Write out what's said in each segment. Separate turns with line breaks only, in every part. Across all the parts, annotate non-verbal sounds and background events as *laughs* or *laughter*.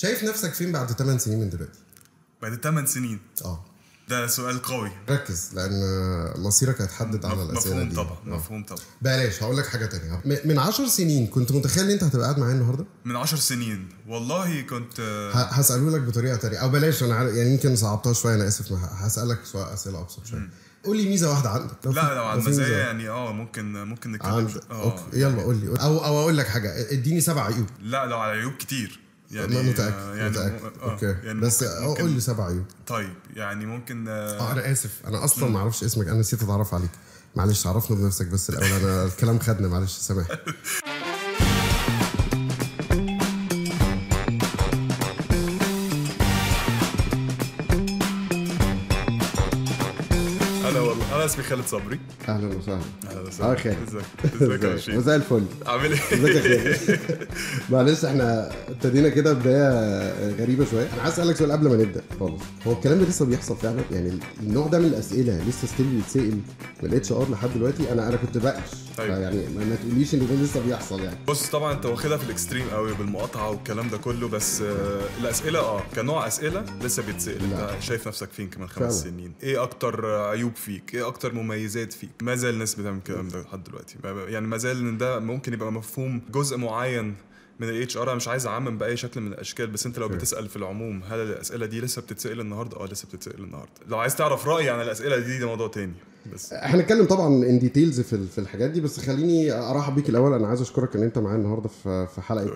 شايف نفسك فين بعد 8 سنين من دلوقتي؟
بعد 8 سنين.
آه.
ده سؤال قوي.
ركز لأن مصيرك هيتحدد على الأسئلة
مفهوم
دي.
طبعا
آه.
مفهوم طبعا.
بلاش هقول لك حاجة تانية. من 10 سنين كنت متخيل إن أنت هتبقى قاعد معايا النهارده؟
من 10 سنين. والله كنت
ه- هسأله لك بطريقة تانية. أو بلاش أنا يعني يمكن صعبتها شوية أنا آسف هسألك سؤال أسئلة أبسط شوية. قول لي ميزة واحدة عندك. لو
لا لو المزايا
ميزة.
يعني آه ممكن ممكن نتكلم. شو-
أوكي يلا قول لي. أو أو أقول لك حاجة. إديني سبع عيوب.
لا لو على عيوب كتير. يعني
يعني متأكد
آه، يعني
متأكد.
آه،
أوكي.
يعني
بس
ممكن-
قول لي سبع عيوب.
طيب يعني ممكن
آه
آه
أنا آسف. أنا أصلا ما أعرفش اسمك. أنا نسيت أتعرف عليك. معلش عرفنا بنفسك بس الأول أنا الكلام خدنا. معلش سامح *laughs*
اسمي خالد صبري.
أهلا وسهلا.
أهلا
آه
وسهلا
خير
ازيك ازيك يا
مساء الفل.
عامل
إيه؟ معلش إحنا ابتدينا كده بداية غريبة شوية. أنا عايز أسألك سؤال قبل ما نبدأ خالص. هو الكلام ده لسه بيحصل فعلا؟ يعني النوع ده من الأسئلة لسه still بيتسأل من ال HR لحد دلوقتي؟ أنا أنا كنت بقش
أيوة.
يعني ما تقوليش إن ده لسه بيحصل يعني.
بص طبعا أنت واخدها في ال extreme قوي بالمقاطعة والكلام ده كله بس آه، الأسئلة آه كنوع أسئلة لسه بيتسأل.
لا.
أنت شايف نفسك فين كمان خمس. سنين؟ إيه أكتر عيوب فيك؟ إيه أكتر مميزات فيك ما زال الناس بتعمل الكلام ده لحد دلوقتي. يعني ما زال إن ده ممكن يبقى مفهوم جزء معين من ال HR أنا مش عايز أعمم بأي شكل من الأشكال بس أنت لو. بتسأل في العموم هل الأسئلة دي لسه بتتسأل النهارده؟ آه لسه بتتسأل النهارده. لو عايز تعرف رأيي عن الأسئلة دي ده موضوع تاني. بس
هنتكلم طبعا in details في في الحاجات دي بس خليني أرحب بيك الأول. أنا عايز أشكرك إن أنت معايا النهارده في في حلقة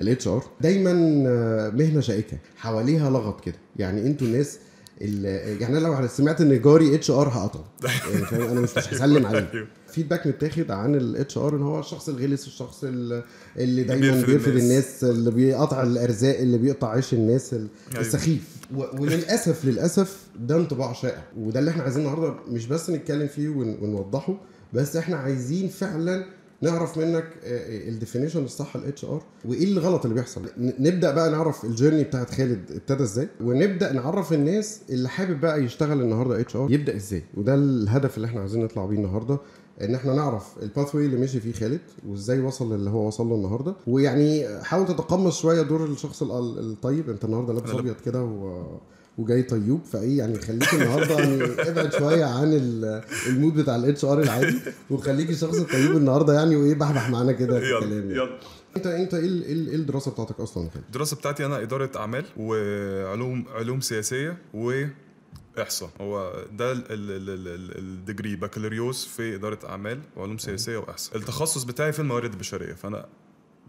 ال HR دايما آه، مهنة شائكة حواليها لغط كده. يعني أنتوا الناس اللي يعني أنا لو سمعت إن جاري HR هقطعه *laughs* يعني أنا مش مش هسلم عليه *laughs*
أيوه.
feedback متاخد عن ال HR إن هو الشخص الغلس الشخص ال- اللي دايما
بيرفض الناس.
اللي بيقطع الأرزاق اللي بيقطع عيش الناس ال-
أيوه.
السخيف وللأسف للأسف ده انطباع شائع وده اللي إحنا عايزين النهارده مش بس نتكلم فيه ون- ونوضحه بس إحنا عايزين فعلا نعرف منك ال definition الصح ال HR وإيه الغلط اللي بيحصل؟ نبدأ بقى نعرف ال journey بتاعت خالد ابتدى إزاي. ونبدأ نعرف الناس اللي حابب بقى يشتغل النهارده HR يبدأ إزاي. وده الهدف اللي إحنا عايزين نطلع بيه النهارده إن إحنا نعرف ال path اللي مشي فيه خالد وإزاي وصل للي هو وصل له النهارده. ويعني حاول تتقمص شوية دور الشخص ال- الطيب. أنت النهارده لابس أبيض كده و... وجاي طيوب فإيه يعني خليك النهارده يعني ابعد شوية عن ال- ال mood بتاع ال HR العادي وخليك الشخص الطيب النهارده يعني وإيه بحبح معانا كده في الكلام
يلا
يعني.
يلا
أنت أنت إيه ال- إيه الدراسة بتاعتك أصلا خالد؟
الدراسة بتاعتي أنا إدارة أعمال وعلوم علوم سياسية و احصاء هو ده ال- ال- ال- ال- ال- ال degree بكالوريوس في إدارة أعمال وعلوم سياسية وإحصاء التخصص بتاعي في الموارد البشرية فأنا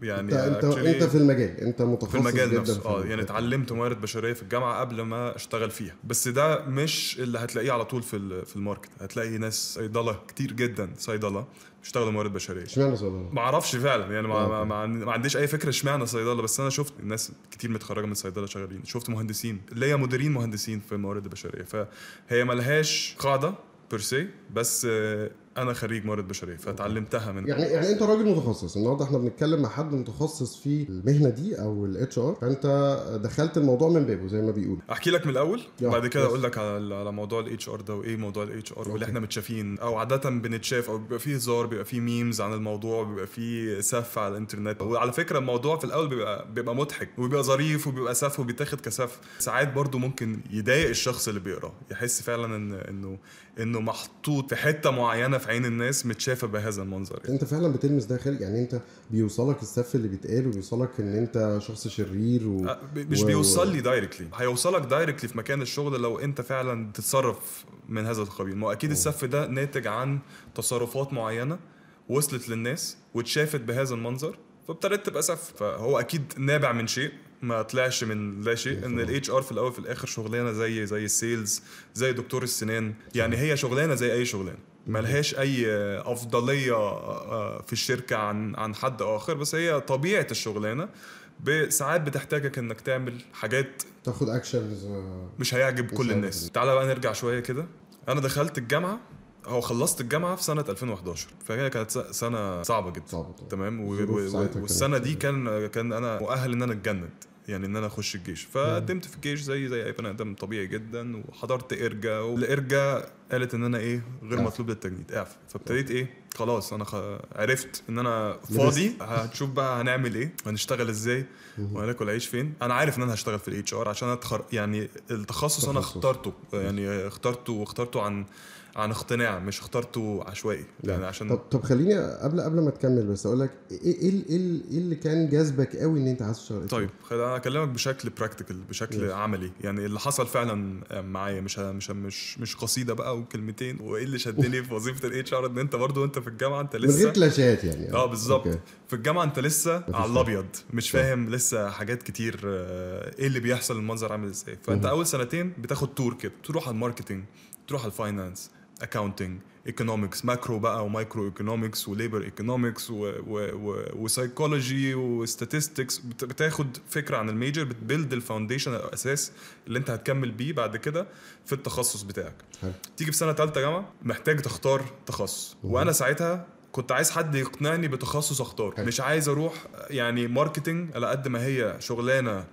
يعني
انت انت, انت في المجال انت متخصص
في المجال
جدا
نفسه
آه.
يعني اتعلمت موارد بشرية في الجامعة قبل ما أشتغل فيها. بس ده مش اللي هتلاقيه على طول في في ال market. هتلاقي ناس صيدلة كتير جدا صيدلة بيشتغلوا موارد بشرية.
اشمعنى صيدلة؟
ما أعرفش فعلا. يعني ما,
آه،
ما. ما, عن- ما عنديش أي فكرة اشمعنى صيدلة بس أنا شفت الناس كتير متخرجة من صيدلة شغالين. شفت مهندسين اللي هي مديرين مهندسين في الموارد البشريه فهي ملهاش قاعدة per se بس أنا خريج موارد بشرية فتعلمتها من
يعني يعني أنت راجل متخصص النهارده إحنا بنتكلم مع حد متخصص في المهنة دي أو ال HR فأنت دخلت الموضوع من بابه زي ما بيقولوا
أحكي لك من
الأول
بعد كده. أقول لك على على موضوع ال HR ده وإيه موضوع ال
HR.
واللي إحنا متشافين أو عادة بنتشاف أو بيبقى فيه هزار بيبقى فيه memes عن الموضوع بيبقى فيه سف على الإنترنت وعلى فكرة الموضوع في الأول بيبقى بيبقى مضحك وبيبقى ظريف وبيبقى سف وبيتاخد كسف. ساعات برضو ممكن يضايق الشخص اللي بيقراه يحس فعلا ان انه إنه محطوط في حتة معينة في عين الناس متشافة بهذا المنظر يعني.
انت فعلا بتلمس ده خالد يعني انت بيوصلك السف اللي بيتقال وبيوصلك ان انت شخص شرير و...
ب- مش
و-
بيوصل لي directly هيوصلك directly في مكان الشغل لو انت فعلا تتصرف من هذا القبيل. ما أكيد السف ده ناتج عن تصرفات معينة وصلت للناس واتشافت بهذا المنظر فابتدت تبقى سف. فهو أكيد نابع من شيء ما طلعش من لا شيء إن ال HR في الأول في الآخر شغلانة زي زي ال sales زي دكتور السنان. يعني هي شغلانة زي أي شغلانة. ملهاش أي أفضلية آه، في الشركة عن عن حد آخر بس هي طبيعة الشغلانة. ساعات بتحتاجك إنك تعمل حاجات
تاخد اكشنز
مش هيعجب كل الناس. تعالى بقى نرجع شوية كده. أنا دخلت الجامعة هو خلصت الجامعة في سنة 2011 فهي كانت سنة صعبة جدا.
صعبة طبعا.
تمام؟ و- و-
والسنة
دي كان كان أنا مؤهل إن أنا أتجند. يعني إن أنا أخش الجيش. فقدمت في الجيش زي زي أي بني آدم طبيعي جدا وحضرت ارجا والارجا قالت إن أنا إيه غير
إعفاء.
مطلوب للتجنيد. اعفى. فابتديت إيه خلاص أنا خ... عرفت إن أنا فاضي هنشوف بقى هنعمل إيه هنشتغل إزاي وهناكل عيش فين. أنا عارف إن أنا هشتغل في ال HR عشان أتخر... يعني التخصص
أنا.
اخترته. يعني اخترته واخترته عن عن اقتناع مش اخترته عشوائي يعني عشان
طب طب خليني قبل قبل ما تكمل بس أقول لك إيه إيه إيه ال- إيه اللي كان جاذبك قوي إن أنت عايز تشتغل؟
طيب خليني أكلمك بشكل practical بشكل
ماشي.
عملي يعني اللي حصل فعلا معايا مش مش مش مش قصيدة بقى وكلمتين وإيه اللي شدني في وظيفة ال HR إن أنت برضو انت في الجامعة أنت
من غير
لسه
كلاشيهات يعني
آه بالظبط. في الجامعة أنت لسه على. الأبيض مش فاهم لسه حاجات كتير آه، إيه اللي بيحصل المنظر عامل إزاي فأنت
مهم.
أول سنتين بتاخد tour كده تروح على ال marketing تروح على ال finance accounting economics macro بقى و microeconomics و labor economics و psychology و statistics بتاخد فكرة عن ال major بت build ال foundation الأساس اللي انت هتكمل بيه بعد كده في التخصص بتاعك. تيجي في سنة ثالثه جامعه محتاج تختار تخصص
مهم.
وأنا ساعتها كنت عايز حد يقنعني بتخصص أختار
حلو.
مش عايز أروح يعني marketing على قد ما هي شغلانة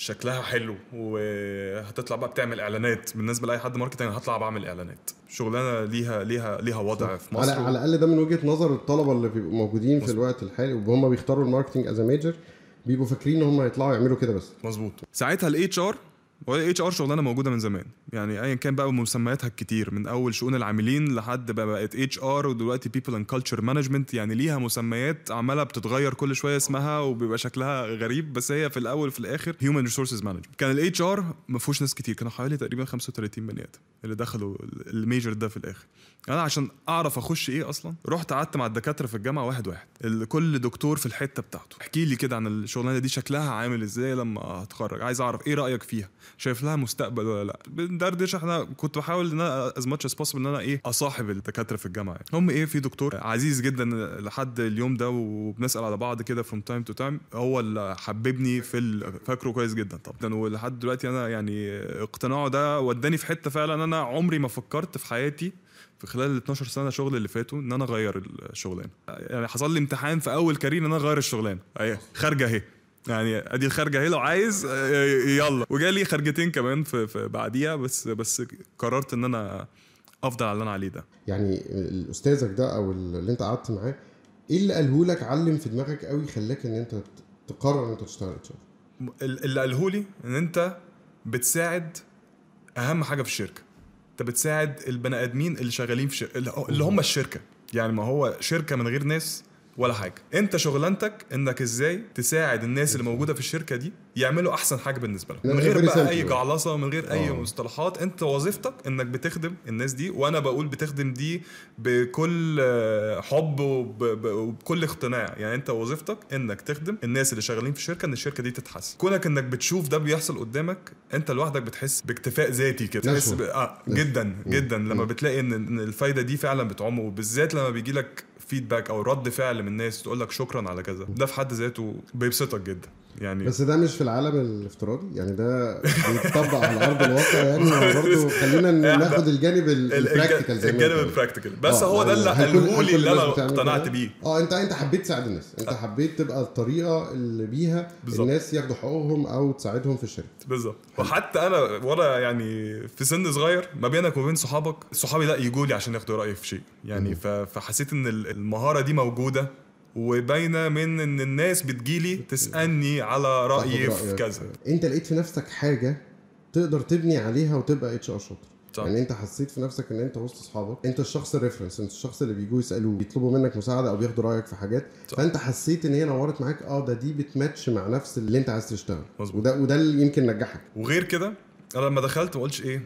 شكلها حلو وهتطلع بقى بتعمل إعلانات. بالنسبة لأي حد marketing هطلع بعمل إعلانات. شغلانة ليها ليها ليها وضع في
على
مصر.
على الأقل ده من وجهة نظر الطلبة اللي بيبقوا موجودين في
مظبوط.
الوقت الحالي وهم بيختاروا ال marketing as major بيبقوا فاكرين إن هم يطلعوا يعملوا كده بس.
مظبوط. ساعتها الاتش ار والاتش ار شغلانة موجودة من زمان. يعني ايا كان بقى مسمياتها الكتير من أول شؤون العاملين لحد بقى بقت HR ودلوقتي people and culture management يعني ليها مسميات عمالة بتتغير كل شوية اسمها وبيبقى شكلها غريب بس هي في الأول وفي الآخر human resources management كان ال HR ما فيهوش ناس كتير كانوا حوالي تقريبا 35 بني آدم اللي دخلوا ال major ده في الآخر. أنا عشان أعرف أخش إيه أصلا رحت قعدت مع الدكاترة في الجامعة واحد واحد. كل دكتور في الحتة بتاعته. احكي لي كده عن الشغلانة دي شكلها عامل إزاي لما هتخرج؟ عايز أعرف إيه رأيك فيها؟ شايف لها مستقبل ولا لا. بندردش إحنا كنت بحاول إن أنا as much as possible إن أنا إيه أصاحب الدكاترة في الجامعة يعني. هم إيه في دكتور عزيز جدا لحد اليوم ده وبنسأل على بعض كده from time to time هو اللي حببني في فاكره كويس جدا طبعا. ولحد دلوقتي أنا يعني اقتناعه ده وداني في حتة فعلا أنا عمري ما فكرت في حياتي في خلال ال 12 سنة شغل اللي فاتوا إن أنا أغير الشغلانة. يعني حصل لي امتحان في أول كارير إن أنا أغير الشغلانة. اهي خارجة أهي. يعني ادي الخارجة اهي لو عايز آه، يلا. وجالي خارجتين كمان في, في بعديها بس بس قررت إن أنا أفضل على اللي أنا عليه ده.
يعني الاستاذك ده أو اللي أنت قعدت معاه إيه اللي قاله لك علم في دماغك قوي خلاك إن أنت تقرر إن أنت تشتغل اتش
ال- اللي قاله لي إن أنت بتساعد أهم حاجة في الشركة. أنت بتساعد البني آدمين اللي شغالين في شركة اللي هم الشركة. يعني ما هو شركة من غير ناس ولا حاجة. انت شغلانتك انك إزاي تساعد الناس اللي موجودة في الشركة دي يعملوا أحسن حاجة بالنسبة لهم. من غير بقى. أي جعلصة من غير أي
آه.
مصطلحات أنت وظيفتك إنك بتخدم الناس دي وأنا بقول بتخدم دي بكل حب وبكل اقتناع. يعني أنت وظيفتك إنك تخدم الناس اللي شغالين في الشركة إن الشركة دي تتحسن. كونك إنك بتشوف ده بيحصل قدامك أنت لوحدك بتحس باكتفاء ذاتي كده. تحس ب... آه. جدا جدا. لما
مم.
بتلاقي ان الفايدة دي فعلا بتعم وبالذات لما بيجي لك feedback أو رد فعل من الناس تقول لك شكرا على كذا. ده في حد ذاته بيبسطك جدا. يعني
بس ده مش في العالم الافتراضي؟ يعني ده بيتطبق على أرض الواقع يعني برضه خلينا *laughs* ناخد الجانب ال-
ال-
ال practical زي
الجانب.
ال
practical بس
آه،
هو ده اللي
يعني هل كل-
قاله
هل
لي
كل
اللي
أنا
اقتنعت؟ بيه.
آه انت أنت حبيت تساعد الناس. أنت حبيت تبقى الطريقة اللي بيها
بالظبط.
الناس ياخدوا حقوقهم أو تساعدهم في الشركة.
بالظبط. وحتى أنا وأنا يعني في سن صغير ما بينك وبين صحابك صحابي لا يجوا لي عشان ياخدوا رأيي في شيء. يعني فحسيت إن ال- المهارة دي موجودة. وباينة من إن الناس بتجيلي تسألني على رأيي
تاخد
في. كذا
أنت لقيت في نفسك حاجة تقدر تبني عليها وتبقى HR شاطر
صح.
يعني أنت حسيت في نفسك إن أنت وسط أصحابك أنت الشخص ال reference أنت الشخص اللي بيجوا يسالوه بيطلبوا منك مساعدة أو بياخدوا رأيك في حاجات
صح.
فأنت حسيت إن هي نورت معاك آه ده دي بتماتش مع نفس اللي أنت عايز تشتغل
مظبوط.
وده وده اللي يمكن نجحك
وغير كده أنا لما دخلت ما قلتش إيه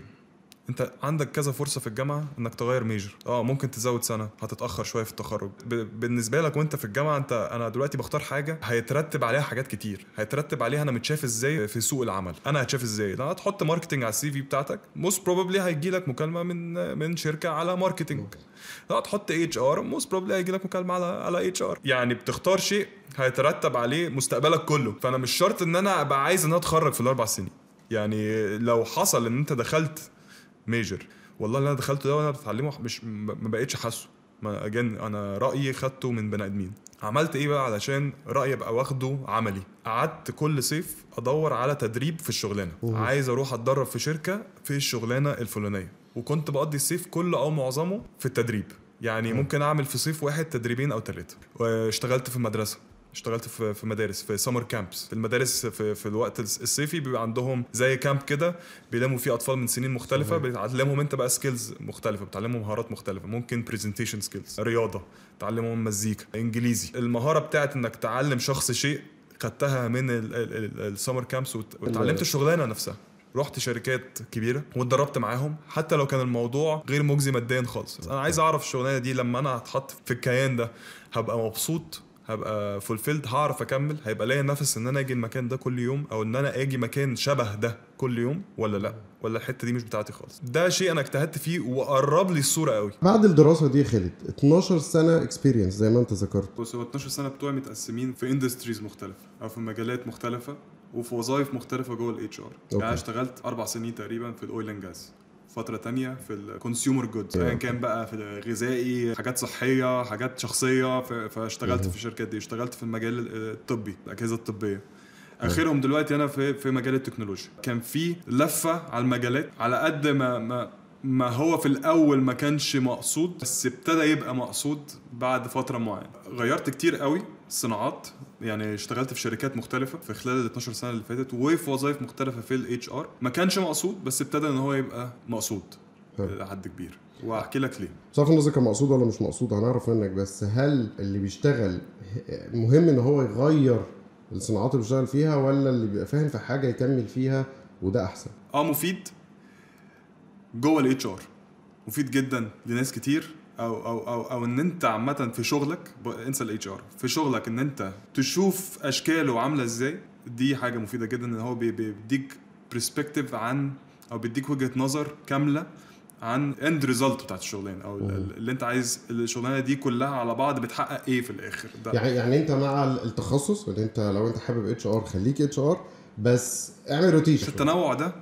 انت عندك كذا فرصة في الجامعة انك تغير major آه ممكن تزود سنة هتتأخر شوية في التخرج. ب- بالنسبة لك وانت في الجامعة انت أنا دلوقتي بختار حاجة هيترتب عليها حاجات كتير. هيترتب عليها أنا متشاف إزاي في سوق العمل. أنا هتشاف إزاي؟ لو هتحط marketing على ال CV بتاعتك. most probably هيجي لك مكالمة من من شركة على marketing لو هتحط HR most probably هيجي لك مكالمة على على HR يعني بتختار شيء هيترتب عليه مستقبلك كله. فأنا مش شرط إن أنا أبقى عايز إن أنا أتخرج في الأربع سنين. يعني لو حصل إن أنت دخلت ميجر والله اللي أنا دخلته ده وأنا بتعلمه مش ما بقتش حاسه. ما اجين أنا رأيي خدته من بني آدمين. عملت إيه بقى علشان رأيي أبقى واخده عملي؟ قعدت كل صيف أدور على تدريب في الشغلانة.
مم.
عايز أروح أتدرب في شركة في الشغلانة الفلانية. وكنت بقضي الصيف كله أو معظمه في التدريب. يعني
مم.
ممكن أعمل في صيف واحد تدريبين أو ثلاثة واشتغلت في مدرسه اشتغلت في في مدارس في summer camps في المدارس في, في الوقت الص- الصيفي بيبقى عندهم زي camp كده بيلموا فيه أطفال من سنين
مختلفة.
بتعلمهم انت بقى skills مختلفة بتعلمهم مهارات مختلفة. ممكن presentation skills رياضة تعلمهم مزيكا انجليزي. المهارة بتاعت إنك تعلم شخص شيء خدتها من ال summer camps وتعلمت الشغلانة نفسها. رحت شركات كبيرة واتدربت معاهم حتى لو كان الموضوع غير مجزي ماديا خالص. أنا عايز أعرف الشغلانة دي لما أنا هتحط في الكيان ده هبقى مبسوط؟ هبقى fulfilled هعرف أكمل. هيبقى ليا نفس إن أنا أجي المكان ده كل يوم أو إن أنا أجي مكان شبه ده كل يوم ولا لأ؟ ولا الحتة دي مش بتاعتي خالص؟ ده شيء أنا اجتهدت فيه وقرب لي الصورة قوي.
بعد الدراسة دي خالد 12 سنة experience زي ما أنت ذكرت.
بص هو 12 سنة بتوعي متقسمين في industries مختلفة أو في مجالات مختلفة وفي وظائف مختلفة جوه ال HR يعني اشتغلت أربع سنين تقريبا في ال oil and gas فترة تانية في ال consumer goods ايا كان بقى في الغذائي حاجات صحية حاجات شخصية فاشتغلت. في الشركات دي اشتغلت في المجال الطبي الأجهزة الطبية. آخرهم دلوقتي أنا في في مجال التكنولوجيا. كان في لفة على المجالات على قد ما ما ما هو في الأول ما كانش مقصود بس ابتدى يبقى مقصود بعد فترة معينة. غيرت كتير قوي صناعات يعني اشتغلت في شركات مختلفة في خلال ال 12 سنة اللي فاتت وفي وظائف مختلفة في ال HR ما كانش مقصود بس ابتدى إن هو يبقى مقصود. لحد كبير. وهحكي لك ليه.
صرف النظر كان مقصود ولا مش مقصود هنعرف منك بس هل اللي بيشتغل مهم إن هو يغير الصناعات اللي بيشتغل فيها ولا اللي بيبقى فاهم في حاجة يكمل فيها وده أحسن؟
آه مفيد. جوه ال HR مفيد جدا لناس كتير أو أو أو أو إن أنت عامة في شغلك انسى ال HR في شغلك إن أنت تشوف أشكاله عاملة إزاي دي حاجة مفيدة جدا إن هو بي- بيديك perspective عن أو بيديك وجهة نظر كاملة عن end result بتاعت الشغلانة
أو.
اللي أنت عايز الشغلانة دي كلها على بعض بتحقق إيه في الآخر. ده
يعني يعني أنت مع التخصص ان أنت لو أنت حابب اتش ار خليك اتش ار بس اعمل rotation
التنوع ده.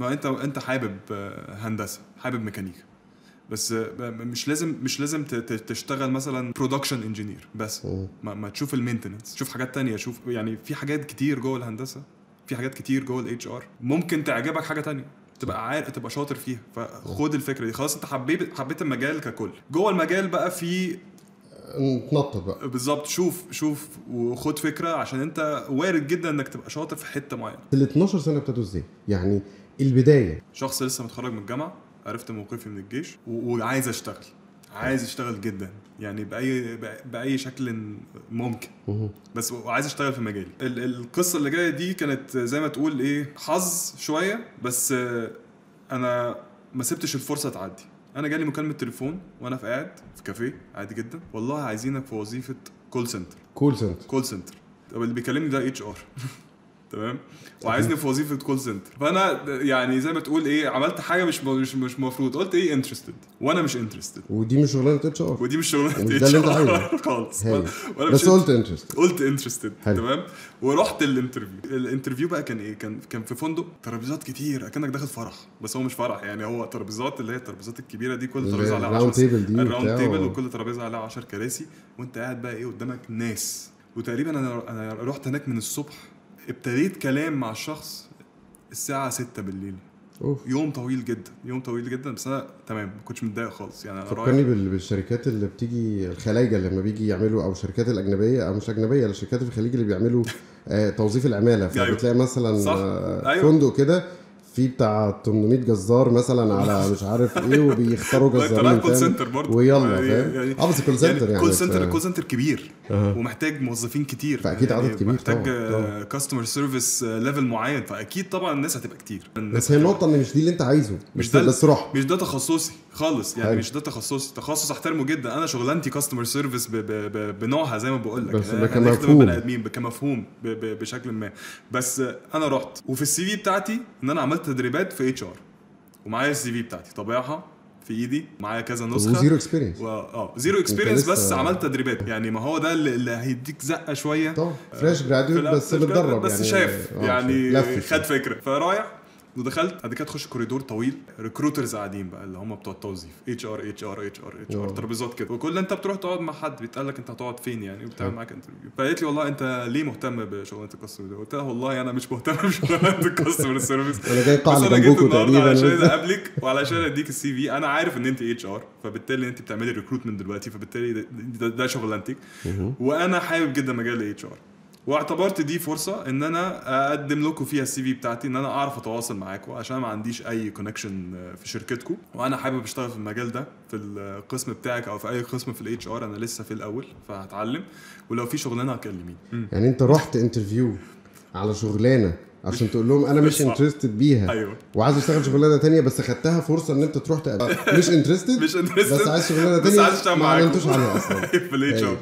ما انت انت حابب آه، هندسة حابب ميكانيكا. بس آه، مش لازم مش لازم تشتغل مثلا production engineer بس. ما, ما تشوف ال maintenance شوف حاجات تانية شوف يعني في حاجات كتير جوه الهندسة في حاجات كتير جوه ال HR ممكن تعجبك حاجة تانية تبقى عارف تبقى شاطر فيها. فخد الفكرة دي. خلاص انت حبيت حبيت المجال ككل. جوه المجال بقى في
نتنطط بقى.
بالظبط. شوف شوف وخد فكرة عشان انت وارد جدا انك تبقى شاطر في حتة معينة.
ال 12 سنة ابتدوا إزاي؟ يعني البداية.
شخص لسه متخرج من الجامعة عرفت موقفي من الجيش وعايز أشتغل عايز اشتغل جدا يعني by بأي شكل ممكن. بس وعايز اشتغل في مجالي. ال- القصة اللي جاية دي كانت زي ما تقول إيه حظ شوية بس أنا ما سبتش الفرصة تعدي. أنا جالي مكالمة تليفون وأنا في قاعد في كافيه عادي جدا. والله عايزينك في وظيفة call center
call center
call center طب اللي بيكلمني ده HR *laughs* تمام؟ وعايزني في وظيفة call center فأنا يعني زي ما تقول إيه عملت حاجة مش مش مش المفروض قلت إيه interested وأنا مش interested
ودي مش شغلانة HR
ودي مش
شغلانة أنت
HR
عايزه. *laughs*
خالص. وأنا
بس قلت interested
قلت
interested.
تمام؟ ورحت ال interview. ال interview بقى كان إيه؟ كان كان في فندق. ترابيزات كتير أكنك داخل فرح. بس هو مش فرح. يعني هو ترابيزات اللي هي الترابيزات الكبيرة دي كل ترابيزة عليها
ال round
10
table دي ال
round
table
وكل ترابيزة عليها 10 كراسي. وأنت قاعد بقى إيه قدامك ناس. وتقريبا أنا أنا رحت هناك من الصبح. ابتديت كلام مع الشخص الساعة 6 بالليل
أوف
يوم طويل جدا يوم طويل جدا بس أنا تمام ما كنتش متضايق خالص يعني أنا
فكرني بال- بالشركات اللي بتيجي الخلايجة لما بيجي يعملوا أو الشركات الأجنبية أو مش أجنبية الشركات في الخليج اللي بيعملوا آه توظيف العمالة
أيوة.
فبتلاقي مثلا. آه
أيوة.
فندق كده في بتاع 800 جزار مثلا على مش عارف إيه وبيختاروا *laughs* جزارين call؟
center برضه.
ويلا
يعني-
فاهم؟
يعني
آه بس كول سنتر يعني,
كول سنتر كول سنتر كبير. ومحتاج موظفين كتير.
فأكيد عدد كبير
محتاج. customer service level معين. فأكيد طبعا الناس هتبقى كتير.
بس هي النقطة إن مش دي اللي أنت عايزه.
مش ده
بس روح.
مش ده تخصصي خالص. يعني. مش ده تخصصي. تخصص أحترمه جدا. أنا شغلانتي customer service بنوعها زي ما بقول لك
بس
يعني
كمفهوم.
آدمين كمفهوم بشكل ما. بس أنا رحت. وفي ال CV بتاعتي إن أنا عملت تدريبات في HR ومعايا ال CV بتاعتي. طابعها في إيدي معايا كذا نسخة.
و zero
experience و... آه zero
experience
بس عملت تدريبات. يعني ما هو ده اللي هيديك زقة شوية.
طبعا fresh
الأول
بس
بس
متدرب
بس
يعني.
شاف
آه،
يعني
لف
خد فكرة. فرايح ودخلت بعد كده تخش كوريدور طويل recruiters قاعدين بقى اللي هم بتوع التوظيف اتش ار اتش ار اتش ار اتش ار. ترابيزات كده. وكل انت بتروح تقعد مع حد بيتقال لك انت هتقعد فين يعني وبتعمل
حلو.
معاك interview فقالت لي والله انت ليه مهتم بشغلانة ال customer قلت لها والله أنا مش مهتم *laughs* بشغلانة
ال customer
service
أنا
جاي قاعدة
جنبكم
النهارده علشان
تقريبا
أقابلك وعلشان أديك ال CV. أنا عارف إن أنت HR فبالتالي أنت بتعملي recruitment دلوقتي فبالتالي ده, ده, ده شغلانتك. وأنا حابب جدا مجال ال HR واعتبرت دي فرصة إن أنا أقدم لكم فيها ال CV بتاعتي إن أنا أعرف أتواصل معاكم عشان ما عنديش أي connection في شركتكم. وأنا حابب أشتغل في المجال ده في القسم بتاعك أو في أي قسم في ال HR أنا لسه في الأول فهتعلم. ولو في شغلانة كلميني.
يعني أنت رحت interview على شغلانة عشان تقول لهم أنا مش. interested بيها.
أيوه.
وعايز أشتغل شغلانة تانية بس خدتها فرصة إن أنت تروح تقابل *laughs* مش interested
مش interested،
بس عايز شغلانة
بس
تانية
عايز أشتغل
ما
معاكم.
أعلنتوش عليها أصلا. *laughs*
في
ال
HR.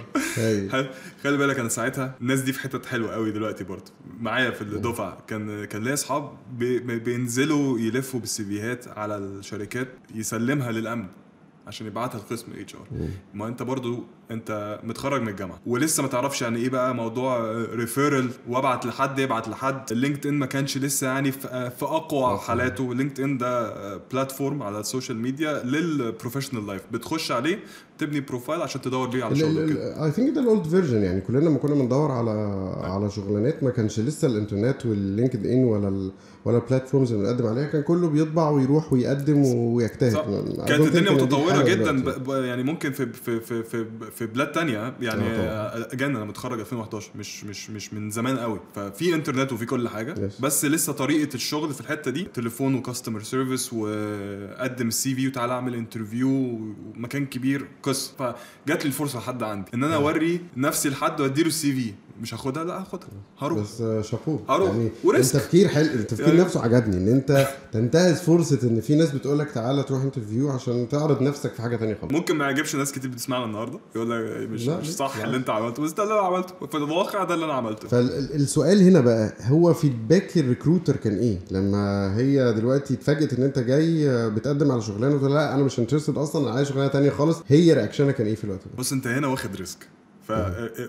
*laughs* خلي بالك أنا ساعتها الناس دي في حتت حلوة قوي دلوقتي برضه. معايا في الدفعة. كان كان ليا أصحاب بي- بي- بينزلوا يلفوا بال CV هات على الشركات يسلمها للأمن. عشان يبعتها لقسم ال HR ما انت برضو انت متخرج من الجامعة. ولسه ما تعرفش يعني إيه بقى موضوع referral وابعت لحد يبعت لحد. ال LinkedIn ما كانش لسه يعني في في أقوى حالاته. LinkedIn ده platform على ال social media لل professional life بتخش عليه تبني profile عشان تدور بيه على شغل كده.
I think ده ال old version يعني. كلنا لما كنا بندور على على شغلانات ما كانش لسه الإنترنت وال LinkedIn ولا ال ولا ال platforms اللي بنقدم عليها. كان كله بيطبع ويروح ويقدم ويجتهد.
كانت الدنيا
متطورة
جدا. ب... يعني ممكن في في في في, في بلاد تانية. يعني
آه
again أنا متخرج 2011 مش مش مش من زمان قوي. ففي إنترنت وفي كل حاجة.
Yes.
بس لسه طريقة الشغل في الحتة دي تليفون و customer service وقدم ال CV وتعالى أعمل interview ومكان كبير قصه فجات لي الفرصة لحد عندي. إن أنا أوري نفسي لحد وأديله ال CV. مش هاخدها؟ لأ هاخدها. هروح.
بس آه، شابوه
هروح.
يعني
و risk.
التفكير حلو التفكير
يعني-
نفسه عجبني إن أنت تنتهز فرصة إن في ناس بتقول لك تعالى تروح interview عشان تعرض نفسك في حاجة تانية خالص.
ممكن ما يعجبش ناس كتير بتسمعنا النهارده. يقول لك مش
لا،
مش؟ صح. اللي أنت عملته. بس ده اللي أنا عملته. في الواقع ده اللي أنا عملته.
فالسؤال هنا بقى هو feedback ال recruiter كان إيه؟ لما هي دلوقتي اتفاجئت إن أنت جاي آه، بتقدم على شغلانة وتقول لأ أنا مش interested أصلا أنا عايز شغلانة تانية خالص. هي reaction ها كان إيه في الوقت ده؟
بص أنت هنا واخد risk. ف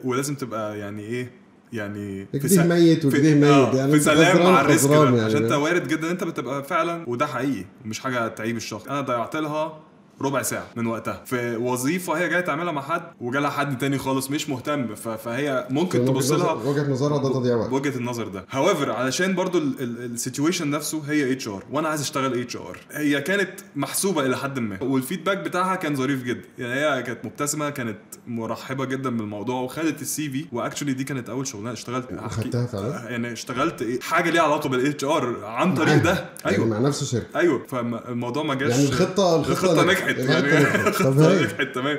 ولازم تبقى يعني إيه يعني في سا-
ميت
في,
وجديه
آه
ميت يعني
في سلام مع ال
risk
ده
يعني.
عشان أنت وارد جدا أنت بتبقى فعلا وده حقيقي مش حاجة تعيب الشخص. أنا ضيعت لها ربع ساعة من وقتها. في وظيفة هي جاية تعملها مع حد وجالها حد تاني خالص مش مهتم فهي ممكن تبص لها
وجهة نظرها ده تضييع وقت.
وجهة النظر ده. however علشان برضو ال situation نفسه هي HR وأنا عايز أشتغل HR هي كانت محسوبة إلى حد ما وال feedback بتاعها كان ظريف جدا. يعني هي كانت مبتسمة كانت مرحبة جدا بالموضوع وخدت ال CV و actually دي كانت أول شغلانة اشتغلت.
وخدتها فعلا؟
يعني اشتغلت إيه؟ حاجة ليها علاقة بال HR عن طريق ده.
يعني
أيوه.
مع نفس الشركة.
أيوه. فالموضوع ما جاش
يعني الخطه
الخطة نجحت.
الخطة
يعني
هاي.
نجحت تمام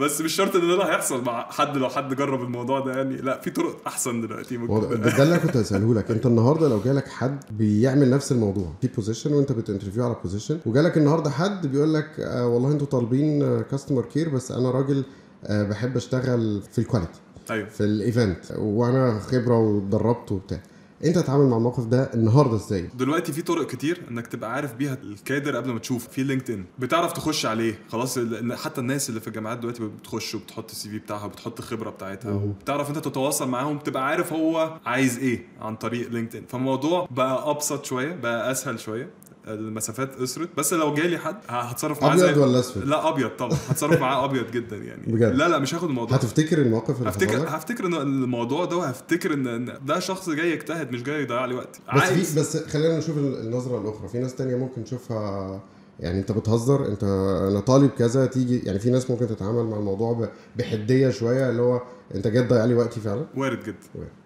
بس مش شرط إن ده هيحصل مع حد لو حد جرب الموضوع ده يعني. لا في طرق أحسن دلوقتي ممكن.
ده اللي كنت هسأله لك. أنت النهارده لو جالك حد بيعمل نفس الموضوع في position وأنت بت interview على position وجالك النهارده حد بيقول لك آه والله أنتوا طالبين customer care بس أنا راجل آه بحب أشتغل في ال
quality أيوه.
في ال event وأنا خبرة واتدربت وبتاع. انت هتتعامل مع الموقف ده النهارده إزاي؟
دلوقتي في طرق كتير انك تبقى عارف بيها الكادر قبل ما تشوف في LinkedIn بتعرف تخش عليه. خلاص حتى الناس اللي في الجامعات دلوقتي بتخش وبتحط ال CV بتاعها وبتحط الخبرة بتاعتها.
مم.
وبتعرف انت تتواصل معاهم تبقى عارف هو عايز إيه عن طريق LinkedIn فالموضوع بقى أبسط شوية بقى أسهل شوية. المسافات قصرت بس لو جالي حد هتصرف معاه أبيض
ولا أسود؟
لا أبيض طبعا هتصرف معاه أبيض جدا يعني *laughs*
بجد؟
لا لا مش هاخد الموضوع
هتفتكر الموقف اللي
هفتكر
لك؟
هفتكر إن الموضوع ده وهفتكر ان ده شخص جاي يجتهد مش جاي يضيع لي وقت
بس في بس خلينا نشوف النظرة الأخرى في ناس تانية ممكن تشوفها يعني أنت بتهزر أنت أنا طالب كذا تيجي يعني في ناس ممكن تتعامل مع الموضوع بحدية شوية اللي هو انت جاي تضيع لي وقتي فعلا؟
وارد جدا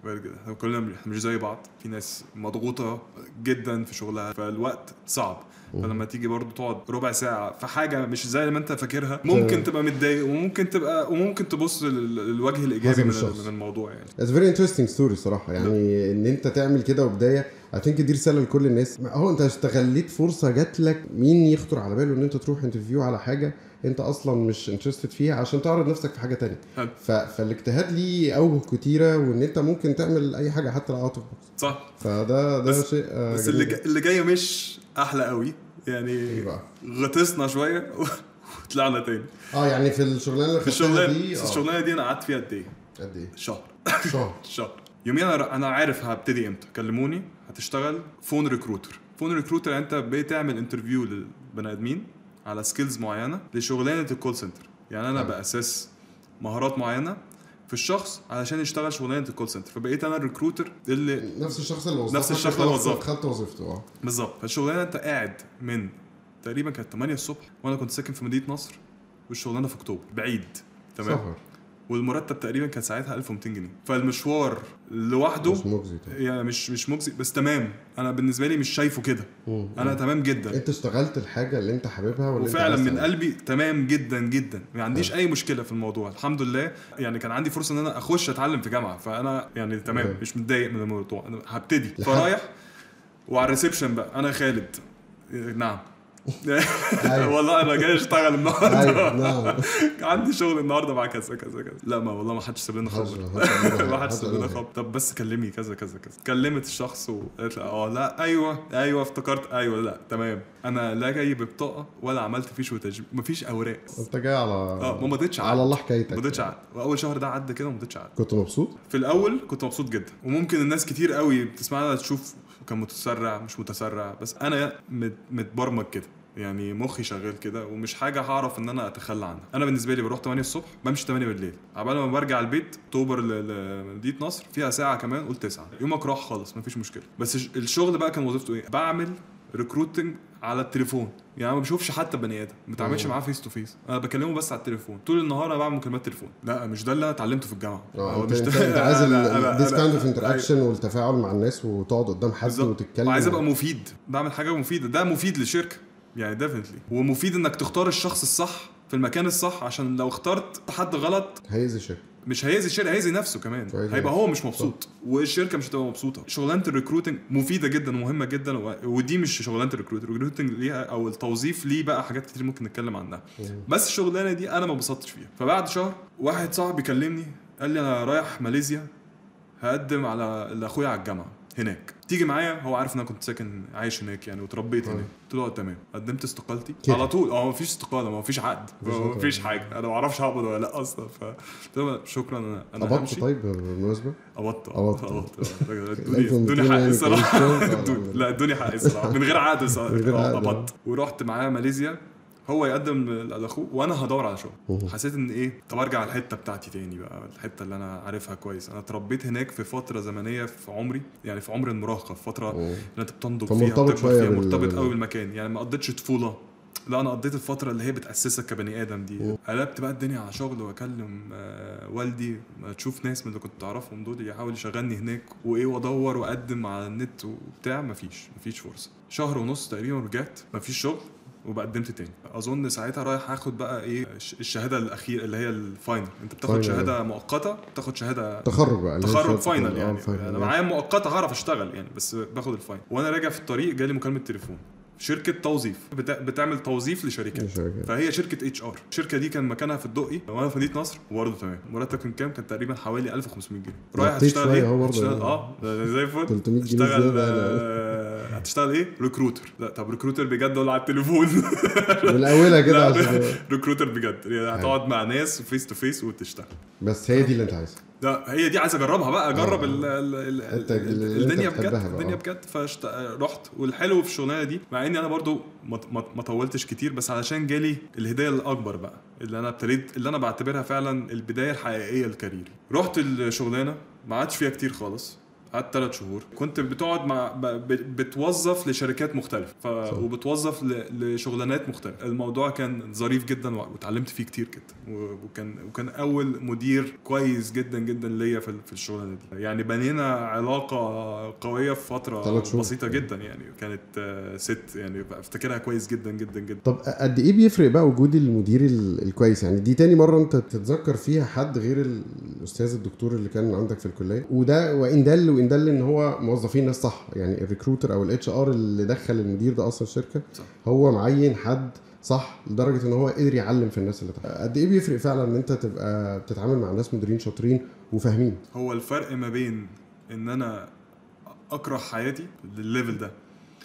وارد.
جدا. إحنا كلنا مش زي بعض. في ناس مضغوطة جدا في شغلها فالوقت صعب. فلما تيجي برضو تقعد ربع ساعة في حاجة مش زي ما انت فاكرها ممكن تبقى متضايق وممكن تبقى وممكن تبص لل- للوجه
الإيجابي
من. من الموضوع يعني.
It's very interesting story صراحة. يعني إن أنت تعمل كده وبداية I think دي رسالة لكل الناس. اهو أنت استغليت فرصة جات لك مين يخطر على باله إن أنت تروح interview على حاجة؟ انت أصلا مش interested فيها عشان تعرض نفسك في حاجة تانية. ف... فالاجتهاد ليه أوجه كتيرة وإن أنت ممكن تعمل أي حاجة حتى لو out of box
صح.
فده ده
بس-
شيء آه،
بس اللي اللي جاي مش أحلى قوي. يعني
بقى؟
غطسنا شوية وطلعنا تاني.
آه يعني في الشغلانة اللي
في
خدتها
الشغلانة
دي
في
آه،
الشغلانة دي أنا قعدت فيها قد إيه؟
قد إيه؟
شهر.
شهر. *laughs*
شهر. يوميا أنا أنا عارف هبتدي إمتى. كلموني هتشتغل phone recruiter phone recruiter أنت بتعمل interview للبني آدمين على skills معينة لشغلانة ال call center يعني أنا.
ب
assess مهارات معينة في الشخص علشان يشتغل شغلانة ال call center فبقيت أنا ال recruiter اللي
نفس الشخص اللي وظفك.
نفس الشخص اللي وظفك.
خدت وظيفته آه.
بالظبط. فالشغلانة أنت قاعد من تقريبا كانت 8 الصبح وأنا كنت ساكن في مدينة نصر والشغلانة في أكتوبر بعيد. تمام؟
سفر
والمرتب تقريبا كان ساعتها 1200 جنيه. فالمشوار لوحده
مش مجزي.
يعني مش مش مجزي بس تمام. أنا بالنسبة لي مش شايفه كده.
مم.
أنا تمام جدا.
أنت اشتغلت الحاجة اللي أنت حاببها أنت
وفعلا
عايز
من. قلبي تمام جدا جدا. ما عنديش أي مشكلة في الموضوع. الحمد لله. يعني كان عندي فرصة إن أنا أخش أتعلم في جامعة. فأنا يعني تمام.
مم.
مش متضايق من الموضوع. أنا هبتدي. فرايح وعلى الريسبشن بقى. أنا خالد. نعم. *laughs* والله أنا جاي أشتغل النهارده.
نعم. *laughs*
عندي شغل النهارده مع كذا كذا كذا. لا ما والله ما حدش ساب لنا خبر. ما حدش ساب لنا *laughs* خبر. طب بس كلمي كذا كذا كذا. كلمت الشخص وقالت لي آه لا أيوه أيوه افتكرت أيوه لا تمام. أنا لا جاي ببطاقة ولا عملت فيش وتجميل مفيش أوراق.
أنت جاي على
آه ما مضيتش
على الله حكايتك
ما مضيتش عقد. وأول شهر ده عدى كده ما مضيتش عقد.
كنت مبسوط؟
في الأول كنت مبسوط جدا. وممكن الناس كتير قوي بتسمعنا تشوف كان متسرع مش متسرع. بس أنا مت- متبرمج كده. يعني مخي شغال كده ومش حاجة هعرف إن أنا أتخلى عنها. أنا بالنسبة لي بروح 8 الصبح بمشي 8 بالليل. عبال ما برجع البيت أكتوبر لمدينه نصر فيها ساعة كمان قول 9 يومك راح خالص مفيش مشكلة. بس الش- الشغل بقى كان وظيفته إيه؟ بعمل recruiting على التليفون. يعني ما بشوفش حتى بني آدم ما بتعاملش. معاه face to face أنا بكلمه بس على التليفون. طول النهار أنا بعمل مكالمات تليفون. لا مش ده اللي أنا اتعلمته في الجامعة.
آه
هو مش ده-
أنت عايز
this
kind of interaction والتفاعل مع الناس وتقعد قدام حد. وتتكلم.
وعايز ابقى مفيد. بعمل حاجة مفيدة. ده مفيد للشركة. يعني definitely ومفيد إنك تختار الشخص الصح في المكان الصح عشان لو اخترت حد غلط
هيأذي الشركة.
مش هيأذي الشركة هيأذي نفسه كمان.
كويس.
هيبقى هو مش مبسوط. والشركة مش هتبقى مبسوطة. شغلانة ال recruiting مفيدة جدا ومهمة جدا ودي مش شغلانة ال recruiting ال recruiting ليها أو التوظيف ليه بقى حاجات كتير ممكن نتكلم عنها. بس الشغلانة دي أنا ما انبسطتش فيها. فبعد شهر واحد صاحبي كلمني قال لي أنا رايح ماليزيا هقدم على لأخويا على الجامعة. هناك. تيجي معايا هو عارف إن أنا كنت ساكن عايش هناك يعني وتربيت
آه.
هناك. قلت له آه تمام. قدمت استقالتي.
كده.
على طول. آه مفيش استقالة مفيش عقد.
مفيش
حاجة. أنا ما أعرفش هقبض ولا لأ أصلا. ف شكرا أنا أنا
قبضت طيب بالمناسبة؟
قبضت.
قبضت.
قبضت. *laughs* ادوني
الألف ومئتين
ادوني حق
يعني
الصراحة. *laughs* لا ادوني حق الصراحة.
من غير *laughs*
آه،
عقد.
قبضت. ورحت معاه ماليزيا. هو يقدم لأخوه وأنا هدور على شغل. حسيت إن إيه؟ طب أرجع الحتة بتاعتي تاني بقى الحتة اللي أنا عارفها كويس. أنا اتربيت هناك في فترة زمنية في عمري يعني في عمر المراهقة في
فترة.
اللي أنت بتنضج فيها بتكبر
شوية
فيها
بال-
مرتبط قوي بالمكان. يعني ما قضيتش طفولة. لا أنا قضيت الفترة اللي هي بتأسسك كبني آدم دي. قلبت بقى الدنيا على شغل وأكلم آه والدي تشوف ناس من اللي كنت اعرفهم دول يحاول يشغلني هناك وإيه وأدور وأقدم على النت وبتاع. مفيش مفيش فرصة. شهر ونص تقريبا رجعت مفيش شغل. وبقدمت تاني. أظن ساعتها رايح اخد بقى إيه الش- الشهادة الأخيرة اللي هي ال final أنت بتاخد
final.
شهادة مؤقتة بتاخد شهادة
تخرج بقى
تخرج final
التخرج.
يعني
آه، final.
أنا معايا مؤقتة هعرف أشتغل يعني بس باخد ال final وأنا راجع في الطريق جالي مكالمة تليفون. شركة توظيف. بتا- بتعمل توظيف لشركات.
شركات.
فهي شركة HR الشركة دي كان مكانها في الدقي وأنا في مدينة نصر وبرضه تمام. المرتب كان كام؟ كان تقريبا حوالي 1500 جنيه. رايح هتشتغل
شوية
إيه؟ آه زي الفل.
300 جنيه
هتشتغل آه، هتشتغل إيه؟ recruiter لا طب recruiter بجد ولا على التليفون؟ *laughs*
من أولها كده عشان *laughs*
recruiter بجد. يعني هتقعد مع ناس face to face وتشتغل.
بس هي دي اللي أنت عايزها.
لا هي دي عايز أجربها بقى أجرب
آه.
ال ال ال الدنيا بجد. الدنيا بجد. فشت... رحت. والحلو في الشغلانة دي مع إني أنا برضو ما طولتش كتير بس علشان جالي الهدايه الأكبر بقى اللي أنا ابتديت اللي أنا بعتبرها فعلا البداية الحقيقية لكاريري. رحت الشغلانة ما قعدتش فيها كتير خالص. قعدت ثلاث شهور. كنت بتقعد مع بتوظف لشركات مختلفة. ف... وبتوظف ل... لشغلانات مختلفة. الموضوع كان ظريف جدا واتعلمت فيه كتير جدا. وكان وكان أول مدير كويس جدا جدا ليا في في الشغلانة دي. يعني بنينا علاقة قوية في
فترة.
بسيطة جدا يعني. كانت آه، ست يعني. افتكرها كويس جدا جدا جدا.
طب قد إيه بيفرق بقى وجود المدير ال- الكويس؟ يعني دي تاني مرة أنت تتذكر فيها حد غير الأستاذ الدكتور اللي كان عندك في الكلية؟ وده وإن دل وان دل إن هو موظفين ناس صح. يعني ال recruiter أو ال HR اللي دخل المدير ده أصلا الشركة
صح.
هو معين حد صح لدرجة إن هو قدر يعلم في الناس اللي تحت. قد إيه بيفرق فعلا إن أنت تبقى بتتعامل مع ناس مديرين شاطرين وفاهمين؟
هو الفرق ما بين إن أنا أكره حياتي للل level ده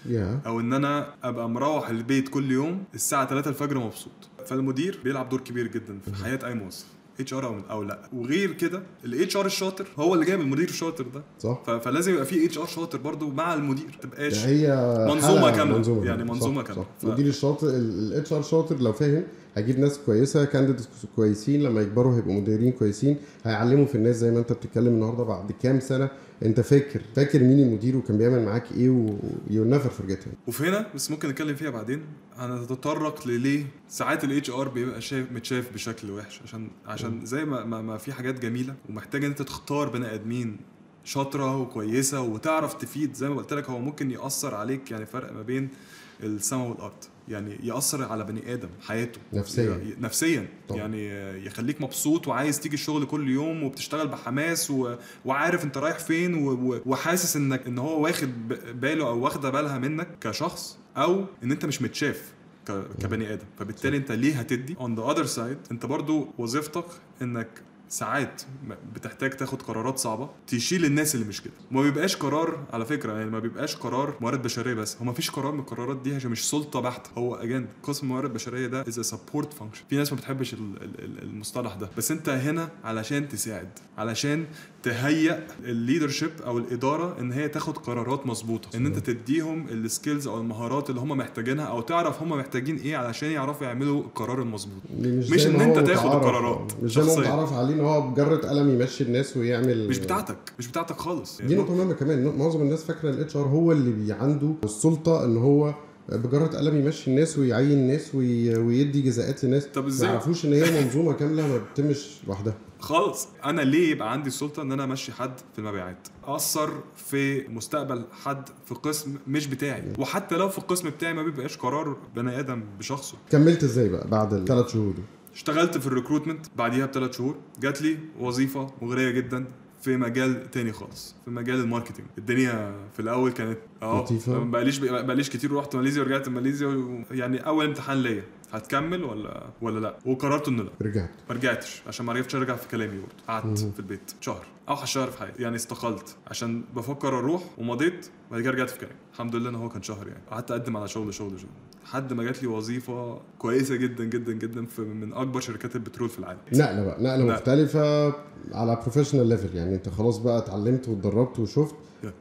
يا
أو إن أنا أبقى مروح البيت كل يوم الساعة 3 الفجر مبسوط. فالمدير بيلعب دور كبير جدا في حياة أي موظف. HR أو أو لا وغير كده ال HR الشاطر هو اللي جايب المدير الشاطر ده
صح
فلازم يبقى في HR شاطر برضو مع المدير ما تبقاش
ده هي
منظومة
حالة
كاملة.
منظومة
يعني.
صح.
ف-
المدير الشاطر ال HR شاطر لو فاهم هيجيب ناس كويسة candidates كويسين لما يكبروا هيبقوا مديرين كويسين هيعلموا في الناس زي ما انت بتتكلم النهارده بعد كام سنة انت فاكر فاكر مين المدير وكان بيعمل معاك إيه و you never forget
وفي هنا بس ممكن نتكلم فيها بعدين. هنتطرق لليه ساعات ال HR بيبقى شايف متشاف بشكل وحش عشان عشان زي ما, ما, ما في حاجات جميلة ومحتاج إن أنت تختار بني آدمين شاطرة وكويسة وتعرف تفيد. زي ما قلت لك هو ممكن يأثر عليك يعني فرق ما بين السماء والأرض. يعني يأثر على بني آدم حياته.
نفسياً.
نفسيا.
طبعاً.
يعني يخليك مبسوط وعايز تيجي الشغل كل يوم وبتشتغل بحماس و... وعارف انت رايح فين و... وحاسس انك ان هو واخد باله أو واخدة بالها منك كشخص أو إن أنت مش متشاف ك... كبني آدم. فبالتالي أنت ليه هتدي؟ On the other side أنت برضو وظيفتك إنك ساعات بتحتاج تاخد قرارات صعبة تشيل الناس اللي مش كده. وما بيبقاش قرار على فكرة يعني ما بيبقاش قرار موارد بشرية بس هو ما فيش قرار من القرارات دي عشان مش سلطة بحتة. هو again قسم موارد بشرية ده as support function في ناس ما بتحبش ال- ال- ال- المصطلح ده. بس انت هنا علشان تساعد علشان تهيئ ال leadership أو الإدارة إن هي تاخد قرارات مظبوطة. إن أنت تديهم ال skills أو المهارات اللي هم محتاجينها أو تعرف هم محتاجين إيه علشان يعرفوا يعملوا القرار المظبوط.
مش,
مش أنت
هو
تاخد. القرارات
مش زي ما هو
شخصياً.
متعرف عليه إن هو بجرة قلم يمشي الناس ويعمل
مش بتاعتك مش بتاعتك خالص.
دي نقطة مهمة كمان. معظم الناس فاكرة ال HR هو اللي بي عنده السلطة إن هو بجرة قلم يمشي الناس ويعين ناس وي... ويدي جزاءات لناس
طب
ما
إزاي؟
يعرفوش إن هي منظومة كاملة ما بتتمش لوحدها.
خالص. أنا ليه يبقى عندي السلطه إن أنا أمشي حد في المبيعات؟ أثر في مستقبل حد في قسم مش بتاعي. وحتى لو في القسم بتاعي ما بيبقاش قرار بني آدم بشخصه.
كملت إزاي بقى بعد الثلاث شهور دول
اشتغلت في ال recruitment بعديها بثلاث شهور. جات لي وظيفة مغرية جدا في مجال تاني خالص في مجال ال marketing. الدنيا في الأول كانت آه بقاليش بقاليش كتير رحت ماليزيا ورجعت ماليزيا و... يعني أول امتحان ليا. هتكمل ولا ولا لأ؟ وقررت إنه لأ.
رجعت.
ما رجعتش عشان ما عرفتش أرجع في كلامي برضه. قعدت في البيت شهر أوحش شهر في حياتي. يعني استقلت عشان بفكر أروح ومضيت بعد كده رجعت في كلامي. الحمد لله إن هو كان شهر يعني. قعدت أقدم على شغل شغل شغل. لحد ما جات لي وظيفة كويسة جدا جدا جدا في من أكبر شركات البترول في العالم
نقلة بقى نقلة
نقلة.
مختلفة على professional level يعني أنت خلاص بقى اتعلمت واتدربت وشفت.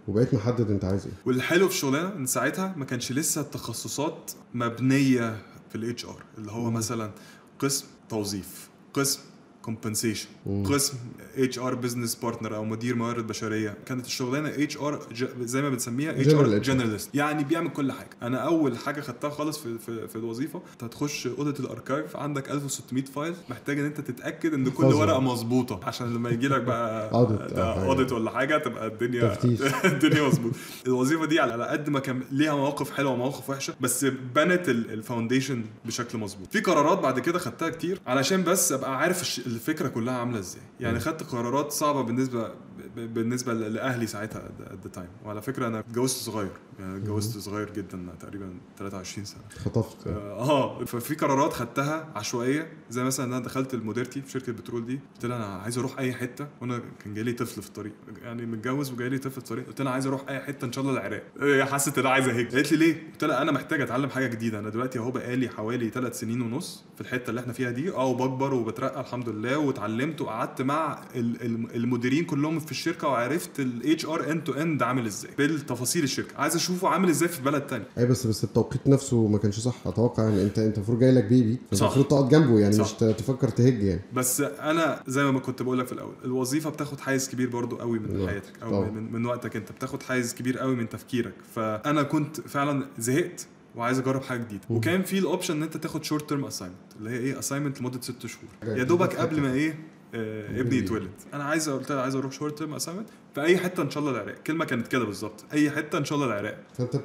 وبقيت محدد أنت عايز إيه
والحلو في الشغلانه إن ساعتها ما كانش لسه التخصصات مبنية في ال HR اللي هو مثلا قسم توظيف قسم compensation قسم HR business partner أو مدير موارد بشرية كانت الشغلانة HR زي ما بنسميها
HR.
generalist يعني بيعمل كل حاجة أنا أول حاجة خدتها خالص في في, في الوظيفة أنت هتخش اوضه ال archive عندك 1600 file محتاج إن أنت تتأكد إن كل. ورقة مظبوطة عشان لما يجي لك بقى. *laughs*
audit
ولا حاجة تبقى الدنيا. *laughs* الدنيا مظبوطة الوظيفة دي على قد ما كان ليها مواقف حلوة ومواقف وحشة بس بنت ال- foundation بشكل مظبوط في قرارات بعد كده خدتها كتير علشان بس أبقى عارف الفكرة كلها عاملة إزاي؟ يعني خدت قرارات صعبة بالنسبة بالنسبة لأهلي ساعتها at the time وعلى فكرة أنا اتجوزت صغير يعني اتجوزت صغير جدا تقريبا 23 سنة.
خطفت.
آه ففي قرارات خدتها عشوائية زي مثلا إن أنا دخلت لمديرتي في شركة بترول دي قلت لها أنا عايز أروح أي حتة وأنا كان جاي لي طفل في الطريق. يعني متجوز وجاي لي طفل في الطريق قلت لها عايز أروح أي حتة إن شاء الله العراق هي حست إن أنا عايز أهج. قالت لي ليه؟ قلت لها أنا محتاج أتعلم حاجة جديدة. أنا دلوقتي أهو بقالي حوالي ثلاث سنين ونص في الحتة اللي إحنا فيها دي آه وبكبر وبترقى الحمد لله. واتعلمت وقعدت مع ال- ال- المديرين كلهم في الشركة وعرفت ال HR end to end عامل إزاي بالتفاصيل الشركة عايز اشوفه عامل إزاي في بلد تاني
أي بس بس التوقيت نفسه ما كانش صح أتوقع يعني أنت أنت المفروض جاي لك
baby.
المفروض تقعد جنبه يعني
صح.
مش تفكر تهج يعني
بس أنا زي ما كنت بقول لك في الأول الوظيفة بتاخد حيز كبير برضو قوي من
نعم.
حياتك أو
طبعا.
من, من وقتك أنت بتاخد حيز كبير قوي من تفكيرك فأنا كنت فعلا زهقت وعايز اجرب حاجة
جديدة.
وكان في ال option إن أنت تاخد short term assignment اللي هي إيه؟ assignment لمدة ست شهور. يا دوبك قبل ما إيه؟ آه ابني يتولد. أنا عايز قلت عايز أروح short term assignment في أي حتة إن شاء الله العراق. كلمة كانت كده بالظبط. أي حتة إن شاء الله العراق.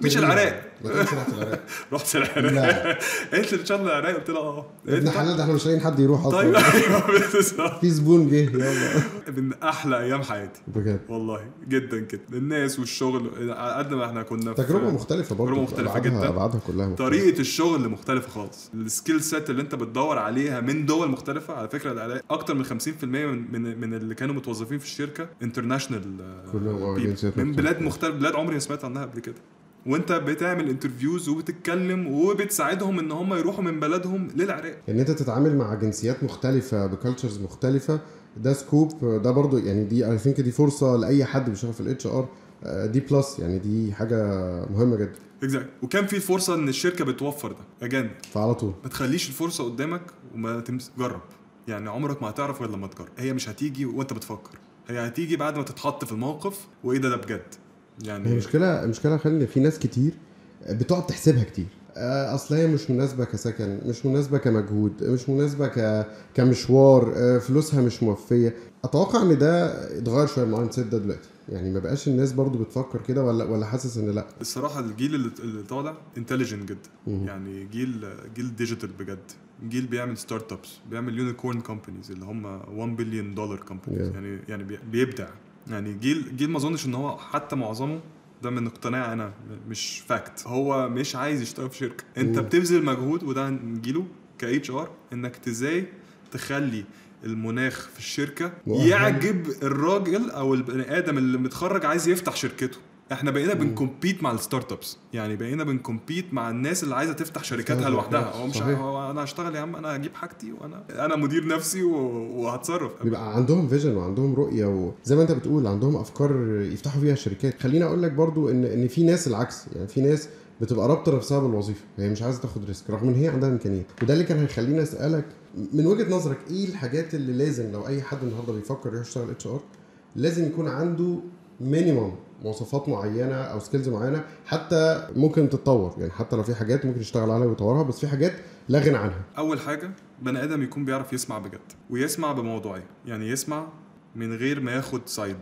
مش. العراق.
رحت العراق. *laughs*
رحت العراق. *laughs* لي إن شاء الله العراق. قلت لها آه.
ابن
لي
حلال ده إحنا مش لاقيين حد يروح
طيب.
أصلا *laughs*
أيوه بالظبط.
في زبون جه. يلا.
من أحلى أيام حياتي.
بجد.
والله جدا كده الناس والشغل قد ما إحنا كنا في-
تجربة مختلفة برضه.
تجربة مختلفة
أبعادها-
جدا.
أبعادها كلها مختلفة.
طريقة الشغل مختلفة خالص. ال skill set اللي أنت بتدور عليها من دول مختلفة على فكرة العراق أكتر من 50% من من, من اللي كانوا متوظفين في الشركة international
كلهم
من. بلاد مختلفه بلاد عمري ما سمعت عنها قبل كده. وانت بتعمل interviews وبتتكلم وبتساعدهم إن هم يروحوا من بلدهم للعراق.
إن أنت تتعامل مع جنسيات مختلفة ب cultures مختلفة ده scope ده برضو يعني دي I think دي فرصة لأي حد بيشتغل في ال HR دي plus يعني دي حاجة مهمة جدا.
exact وكان في فرصة إن الشركة بتوفر ده اجان
فعلى طول.
ما تخليش الفرصة قدامك وما ت miss جرب. يعني عمرك ما هتعرف غير لما تجرب. هي مش هتيجي وأنت بتفكر. هي هتيجي بعد ما تتحط في الموقف وإيه ده ده بجد. يعني
المشكلة المشكلة خلي في ناس كتير بتقعد تحسبها كتير. آه، أصل هي مش مناسبة كسكن مش مناسبة كمجهود مش مناسبة ك... كمشوار آه، فلوسها مش موفية. أتوقع إن ده اتغير شوية ال mindset ده دلوقتي. يعني ما بقاش الناس برضو بتفكر كده ولا ولا حاسس إن لأ؟
الصراحه الجيل اللي, طالع intelligent جدا.
مم.
يعني جيل جيل digital بجد. جيل بيعمل startups بيعمل unicorn companies اللي هم 1 billion dollar companies
Yeah.
يعني يعني بي- بيبدع. يعني جيل جيل ما أظنش إن هو حتى معظمه ده من اقتناع أنا مش fact هو مش عايز يشتغل في شركة. أنت
مم.
بتبذل مجهود وده نجيله كـ HR إنك إزاي تخلي المناخ في
الشركة.
يعجب الراجل أو البني آدم اللي متخرج عايز يفتح شركته إحنا بقينا بن compete مع ال startups يعني بقينا بن compete مع الناس اللي عايزة تفتح شركاتها. لوحدها هو مش. هو أنا هشتغل يا عم أنا هجيب حاجتي وأنا أنا مدير نفسي وهتصرف
بيبقى عندهم vision وعندهم رؤية وزي ما أنت بتقول عندهم أفكار يفتحوا فيها شركات خليني أقول لك برضو ان إن في ناس العكس يعني في ناس بتبقى رابطة نفسها بالوظيفة. هي مش عايزة تاخد risk رغم إن هي عندها إمكانيات. وده اللي كان هيخليني أسألك من وجهة نظرك إيه الحاجات اللي لازم لو أي حد النهارده بيفكر يروح يشتغل HR لازم يكون عنده minimum مواصفات معينة أو skills معينة حتى ممكن تتطور؟ يعني حتى لو في حاجات ممكن يشتغل عليها ويطورها بس في حاجات لا غنى عنها.
أول حاجة بني آدم يكون بيعرف يسمع بجد ويسمع بموضوعيه يعني يسمع من غير ما ياخد side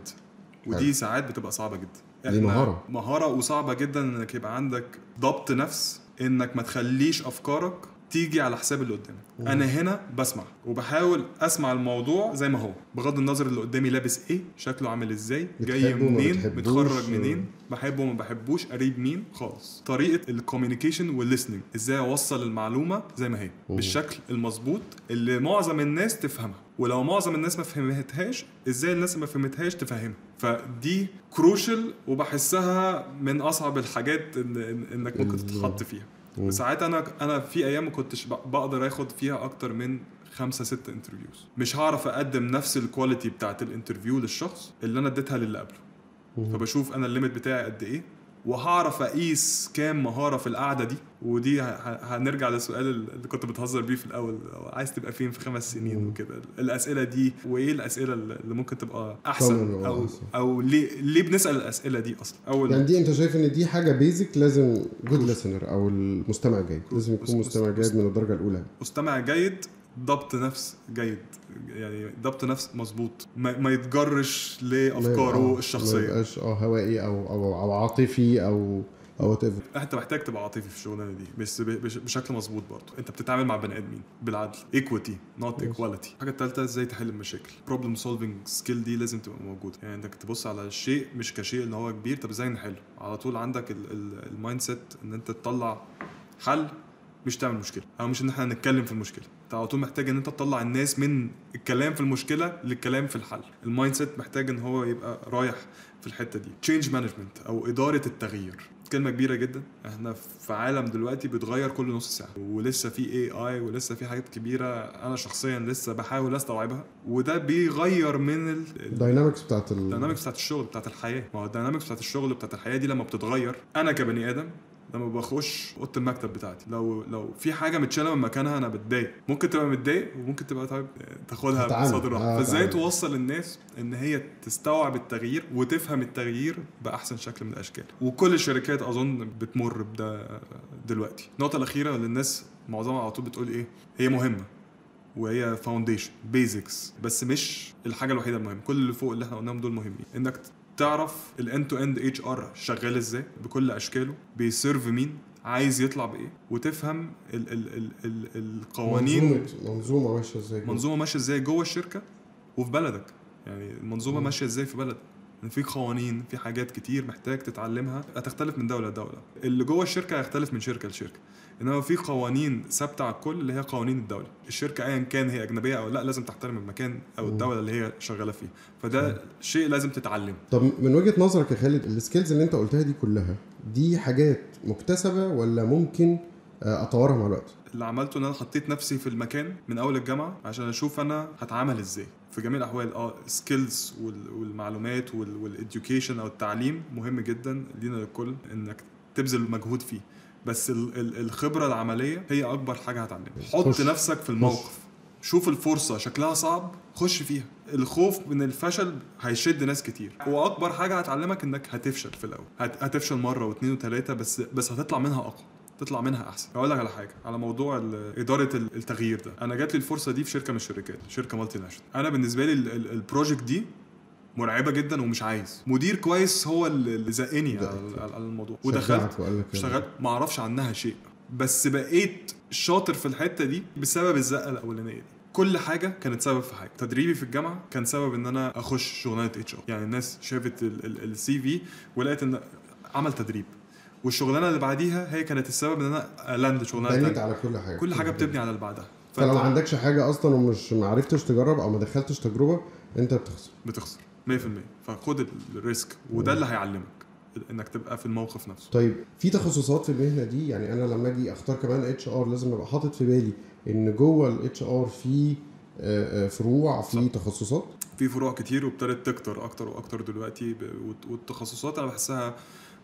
ودي. ساعات بتبقى صعبة جدا.
دي مهارة.
مهارة وصعبة جدا إنك يبقى عندك ضبط نفس إنك ما تخليش أفكارك تيجي على حساب اللي قدامك. أنا هنا بسمع وبحاول أسمع الموضوع زي ما هو بغض النظر اللي قدامي لابس إيه شكله عامل إزاي جاي منين. متخرج منين بحبه وما بحبوش قريب مين خالص طريقة ال communication وال listening إزاي أوصل المعلومة زي ما هي
مم.
بالشكل المظبوط اللي معظم الناس تفهمها ولو معظم الناس ما فهمتهاش إزاي الناس ما فهمتهاش تفهمها فدي crucial وبحسها من أصعب الحاجات إن إن إنك ممكن تتحط فيها. ساعات أنا أنا في أيام ما كنتش بقدر آخد فيها أكتر من خمسة ستة interviews مش هعرف أقدم نفس ال quality بتاعت ال interview للشخص اللي أنا اديتها للي قبله. فبشوف أنا ال limit بتاعي قد إيه. وهعرف أقيس كام مهارة في القعدة دي. ودي هنرجع للسؤال اللي كنت بتهزر بيه في الأول. عايز تبقى فين في خمس سنين. وكده؟ الأسئلة دي وإيه الأسئلة اللي ممكن تبقى
أحسن؟
أو. أو ليه ليه بنسأل الأسئلة دي أصلا؟ أول
يعني دي أنت شايف إن دي حاجة basic لازم good listener أو المستمع الجيد. لازم يكون مستمع. جيد من الدرجة الأولى.
مستمع جيد ضبط نفس جيد يعني ضبط نفس مظبوط. ما, ما يتجرش
ما لأفكاره ما
الشخصية.
يبقاش آه هوائي أو أو أو عاطفي أو أو وات
أنت محتاج تبقى عاطفي في الشغلانة دي بس بشكل مظبوط برضه. أنت بتتعامل مع بني آدمين بالعدل equity
not.
equality الحاجة الثالثه إزاي تحل المشاكل؟ problem solving skill دي لازم تبقى موجودة. يعني إنك تبص على الشيء مش كشيء إن هو كبير طب إزاي نحله؟ على طول عندك ال mindset إن أنت تطلع حل مش تعمل مشكلة. أو مش إن إحنا نتكلم في المشكلة. انت على طول محتاج ان انت تطلع الناس من الكلام في المشكلة للكلام في الحل. ال mindset محتاج ان هو يبقى رايح في الحتة دي. change management أو إدارة التغيير. كلمة كبيرة جدا. إحنا في عالم دلوقتي بيتغير كل نص ساعة. ولسه في AI ولسه في حاجات كبيرة أنا شخصيا لسه بحاول أستوعبها. وده بيغير من ال-
ال dynamics بتاعت ال
ال dynamics بتاعت الشغل بتاعت الحياة. ما هو ال dynamics بتاعت الشغل بتاعت الحياة دي لما بتتغير أنا كبني آدم لما بخش أوضة المكتب بتاعتي. لو لو في حاجة متشالة من مكانها أنا بتضايق. ممكن تبقى متضايق وممكن تبقى طيب تاخدها. بصدر رحب
آه، فإزاي.
توصل للناس إن هي تستوعب التغيير وتفهم التغيير بأحسن شكل من الأشكال؟ وكل الشركات أظن بتمر بده دلوقتي. النقطة الأخيرة اللي الناس معظمها على طول بتقول إيه؟ هي مهمة وهي foundation basics بس مش الحاجة الوحيدة المهمة. كل اللي فوق اللي إحنا قلناهم دول مهمين. إنك تعرف ال end to end HR شغال إزاي بكل أشكاله؟ بي serve مين؟ عايز يطلع بإيه؟ وتفهم ال ال ال ال القوانين.
منظومه منظومة ماشية إزاي.
منظومة ماشية إزاي جوه الشركة وفي بلدك. يعني
المنظومة.
ماشية إزاي في بلدك؟ إن في قوانين في حاجات كتير محتاج تتعلمها. هتختلف من دولة لدولة. اللي جوه الشركة هيختلف من شركة لشركة. إنما في قوانين ثابتة على الكل اللي هي قوانين الدولة. الشركة ايا كان هي أجنبية أو لا لازم تحترم المكان
أو.
الدولة اللي هي شغالة فيه. فده شيء لازم تتعلمه
طب من وجهة نظرك يا خالد ال skills اللي أنت قلتها دي كلها دي حاجات مكتسبة ولا ممكن آه، أطورها مع الوقت؟
اللي عملته إن أنا حطيت نفسي في المكان من أول الجامعة عشان أشوف أنا هتعامل إزاي. في جميع الأحوال آه skills والمعلومات وال education أو التعليم مهم جدا لينا للكل إنك تبذل مجهود فيه. بس ال- ال- الخبرة العملية هي أكبر حاجة هتعلمك حط
خش.
نفسك في الموقف. شوف الفرصة شكلها صعب خش فيها. الخوف من الفشل هيشد ناس كتير. وأكبر حاجة هتعلمك إنك هتفشل في الأول. هت- هتفشل مرة واثنين وثلاثه بس بس هتطلع منها أقوى. تطلع منها أحسن. أقول لك على حاجة. على موضوع إدارة ال- التغيير ده. أنا جات لي الفرصة دي في شركة من الشركات شركة multinational أنا بالنسبة لي ال- ال- ال project دي مرعبة جدا ومش عايز. مدير كويس هو اللي زقني على الموضوع. ودخلت.
لك
اشتغلت. ما أعرفش عنها شيء. بس بقيت شاطر في الحتة دي بسبب الزقة الأولانية دي. كل حاجة كانت سبب في حاجة. تدريبي في الجامعة كان سبب إن أنا أخش شغلانة HR يعني الناس شافت ال CV ولقيت إن عمل تدريب. والشغلانة اللي بعديها هي كانت السبب إن أنا land شغلانة
بنيت. على كل حاجة.
كل حاجة بتبني على اللي بعدها.
فلو ما عندكش حاجة أصلا ومش ما عرفتش تجرب أو ما دخلتش تجربة أنت بتخسر.
بتخسر. 100% فخد ال risk وده اللي هيعلمك إنك تبقى في الموقف نفسه.
طيب في تخصصات في المهنه دي؟ يعني أنا لما أجي أختار كمان HR لازم أبقى حاطط في بالي إن جوه ال HR في آه، آه، فروع في
صح.
تخصصات؟
في فروع كتير وابتدت تكتر أكتر وأكتر دلوقتي والتخصصات أنا بحسها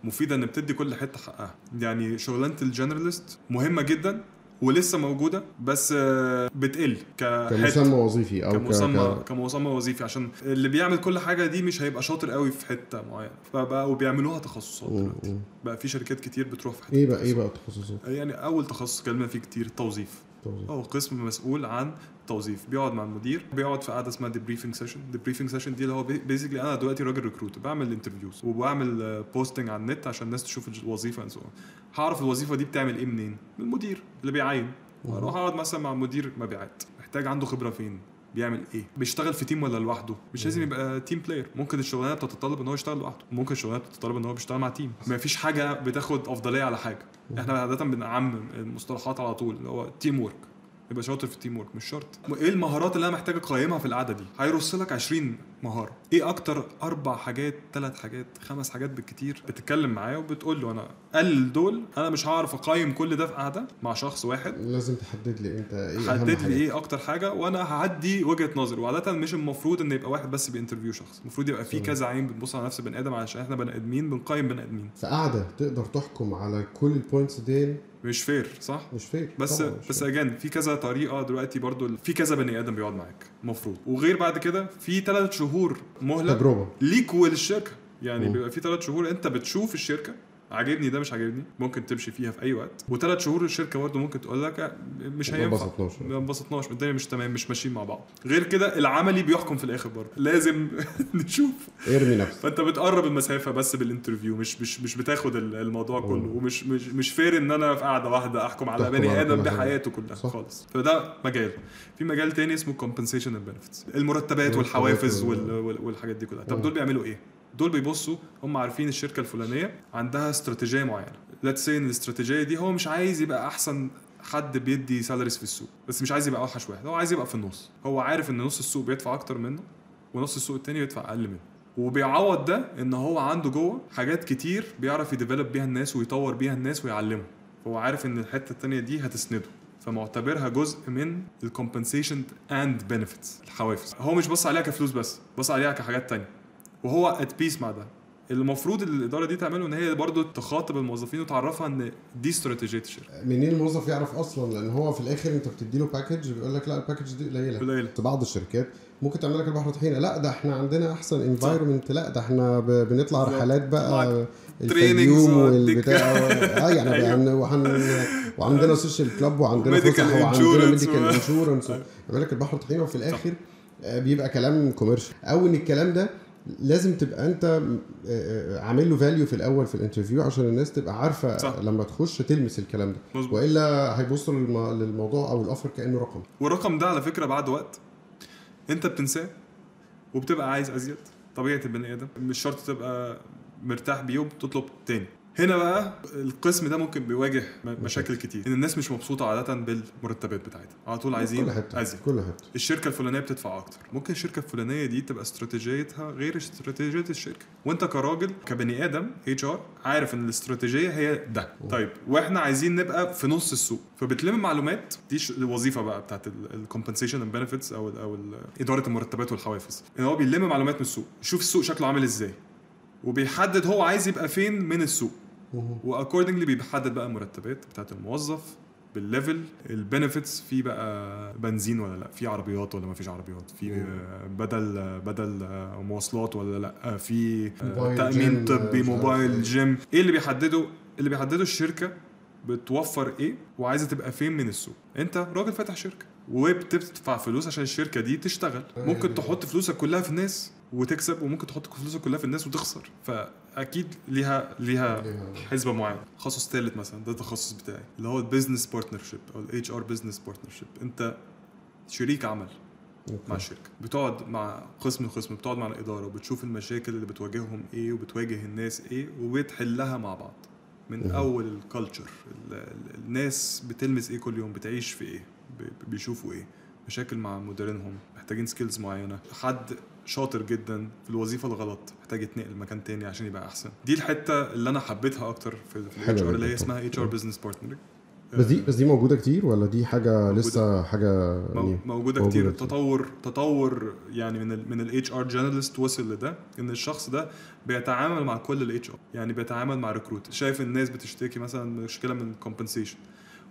مفيدة إن بتدي كل حتة حقها. يعني شغلانة ال generalist مهمة جدا ولسه موجودة بس آه، بتقل
كمسمى وظيفي أو
كمسمى
ك-
كمسمى وظيفي عشان اللي بيعمل كل حاجة دي مش هيبقى شاطر قوي في حتة معينة فبقوا بيعملوها تخصصات دلوقتي. بقى في شركات كتير بتروح في حتة
إيه بقى
إيه.
بقى التخصصات
يعني أول تخصص اتكلمنا فيه كتير التوظيف
توظيف.
هو قسم مسؤول عن توظيف بيقعد مع المدير بيقعد في قعدة اسمها debriefing session debriefing session دي اللي هو basically أنا دلوقتي راجل recruit بعمل interviews وبعمل posting على النت عشان الناس تشوف الوظيفة on. هعرف الوظيفة دي بتعمل إيه منين؟ من المدير اللي بيعين أروح أقعد مثلا مع مدير مبيعات محتاج عنده خبرة فين؟ بيعمل إيه؟ بيشتغل في team ولا لوحده؟ مش لازم يبقى team player ممكن الشغلانة بتتطلب إن هو يشتغل لوحده. ممكن الشغلانة بتتطلب إن هو بيشتغل مع team ما فيش حاجة بتاخد أفضلية على حاجة. إحنا عادة بنعمم المصطلحات على طول اللي هو teamwork يبقى شاطر في ال teamwork مش شرط. إيه المهارات اللي أنا محتاج أقيمها في القعدة دي؟ هيرص لك 20 مهارة. إيه أكتر أربع حاجات ثلاث حاجات خمس حاجات بالكتير بتتكلم معاه وبتقول له أنا قلل دول أنا مش هعرف أقيم كل ده في قعده مع شخص واحد؟
لازم تحدد لي انت إيه
حدد
حاجة.
لي إيه أكتر حاجة وأنا هعدي وجهة نظري. وعادة مش المفروض إن يبقى واحد بس بي interview شخص. المفروض يبقى في. كذا عين بتبص على نفس بني آدم علشان إحنا بني آدمين بنقيم بني آدمين.
في قعده تقدر تحكم على كل ال points دي
مش fair صح؟
مش fair
بس
مش
بس. again في كذا طريقة دلوقتي برضو في كذا بني آدم بيقعد معاك. المفروض وغير بعد كده في ثلاث شهور مهلة
تجربة.
ليك وللشركة. يعني
مم.
بيبقى في ثلاث شهور انت بتشوف الشركة عاجبني ده مش عاجبني ممكن تمشي فيها في أي وقت وثلاث شهور الشركة برضه ممكن تقول لك مش هينفع. ما انبسطناش الدنيا مش تمام مش ماشيين مع بعض غير كده العملي بيحكم في الآخر برضه لازم *laughs* نشوف
ارمي نفسك
فأنت بتقرب المسافة بس بال interview مش مش مش بتاخد ال- الموضوع
مم.
كله ومش مش مش fair إن أنا في قعدة واحدة أحكم على بني
آدم.
بحياته كلها
صح.
خالص فده مجال في مجال تاني اسمه and benefits المرتبات والحوافز
وال-
وال- وال- والحاجات دي كلها طب. دول بيعملوا إيه دول بيبصوا هم عارفين الشركة الفلانية عندها استراتيجية معينة. let's say إن الاستراتيجية دي هو مش عايز يبقى أحسن حد بيدي salaries في السوق بس مش عايز يبقى أوحش واحد هو عايز يبقى في النص. هو عارف إن نص السوق بيدفع أكتر منه ونص السوق التاني بيدفع أقل منه. وبيعوض ده إن هو عنده جوه حاجات كتير بيعرف ي develop بيها الناس ويطور بيها الناس ويعلمهم. هو عارف إن الحتة التانية دي هتسنده. فمعتبرها جزء من الكومبنسيشن اند بنفيتس الحوافز. هو مش بص عليها كفلوس بس بص عليها كحاجات تانية. وهو at peace مع ده. المفروض الإدارة دي تعمله إن هي برضو تخاطب الموظفين وتعرفها إن دي استراتيجيه الشركة
منين الموظف يعرف أصلا؟ لأن هو في الآخر أنت بتدي له package بيقول لك لا ال package دي قليلة.
قليلة.
في بعض الشركات ممكن تعمل لك البحر طحينة. لا ده إحنا عندنا أحسن environment لا ده إحنا بنطلع. رحلات بقى
وأديك-
والبتاع. *laughs* آه يعني وحن *laughs* وعندنا social club وعندنا فسح وعندنا
medical
insurance يعمل لك البحر طحينة وفي الآخر آه، بيبقى كلام commercial أو إن الكلام ده لازم تبقى انت آه، آه، عامل له value في الأول في ال interview عشان الناس تبقى عارفة
صح.
لما تخش تلمس الكلام ده.
مظبوط.
وإلا هيبصوا للم- للموضوع أو ال offer كأنه رقم.
والرقم ده على فكرة بعد وقت أنت بتنساه وبتبقى عايز أزيد. طبيعة البني آدم مش شرط تبقى مرتاح بيه وبتطلب تاني. هنا بقى القسم ده ممكن بيواجه مشاكل كتير. إن الناس مش مبسوطة عادة بالمرتبات بتاعتها. على طول عايزين
كل حتة
ازيد
كل حتة.
الشركة الفلانية بتدفع أكتر. ممكن الشركة الفلانية دي تبقى استراتيجيتها غير استراتيجية الشركة. وأنت كراجل كبني آدم HR عارف إن الاستراتيجية هي ده. طيب وإحنا عايزين نبقى في نص السوق. فبتلم معلومات. دي الوظيفة بقى بتاعت ال compensation and benefits أو ال أو ال إدارة المرتبات والحوافز. إن هو بيلم معلومات من السوق. يشوف السوق شكله عامل إزاي. وبيحدد هو عايز يبقى فين من السوق. و accordingly بيحدد بقى المرتبات بتاعت الموظف بال level ال benefits في بقى بنزين ولا لا في عربيات ولا ما فيش عربيات في بدل بدل مواصلات ولا لا آه، في
موبايل تأمين
طبي
عارف إيه.
موبايل جيم. إيه اللي بيحدده؟ اللي بيحدده الشركة بتوفر إيه وعايزة تبقى فين من السوق. انت راجل فاتح شركة وبتدفع فلوس عشان الشركة دي تشتغل. ممكن تحط فلوسك كلها في الناس وتكسب وممكن تحط فلوسك كلها في الناس وتخسر. فأكيد ليها ليها حسبة معينة. تخصص ثالث مثلا ده التخصص بتاعي. اللي هو ال business partnership أو ال HR business partnership انت شريك عمل مع الشركة بتقعد مع قسم قسم بتقعد مع الإدارة وبتشوف المشاكل اللي بتواجههم إيه وبتواجه الناس إيه وبتحلها مع بعض. من.
أول
ال culture الناس بتلمس إيه كل يوم؟ بتعيش في إيه؟ بيشوفوا إيه؟ مشاكل مع مديرينهم محتاجين skills معينة. حد شاطر جدا في الوظيفة الغلط محتاج يتنقل مكان تاني عشان يبقى أحسن. دي الحتة اللي أنا حبيتها أكتر في ال HR اللي هي اسمها
HR.
business partner
بس دي بس دي موجودة كتير ولا دي حاجة لسه
حاجة
يعني
موجودة
موجودة
كتير.
كتير.
تطور تطور يعني من ال من ال HR generalist وصل لده إن الشخص ده بيتعامل مع كل ال HR يعني بيتعامل مع recruit شايف الناس بتشتكي مثلا مشكلة من ال compensation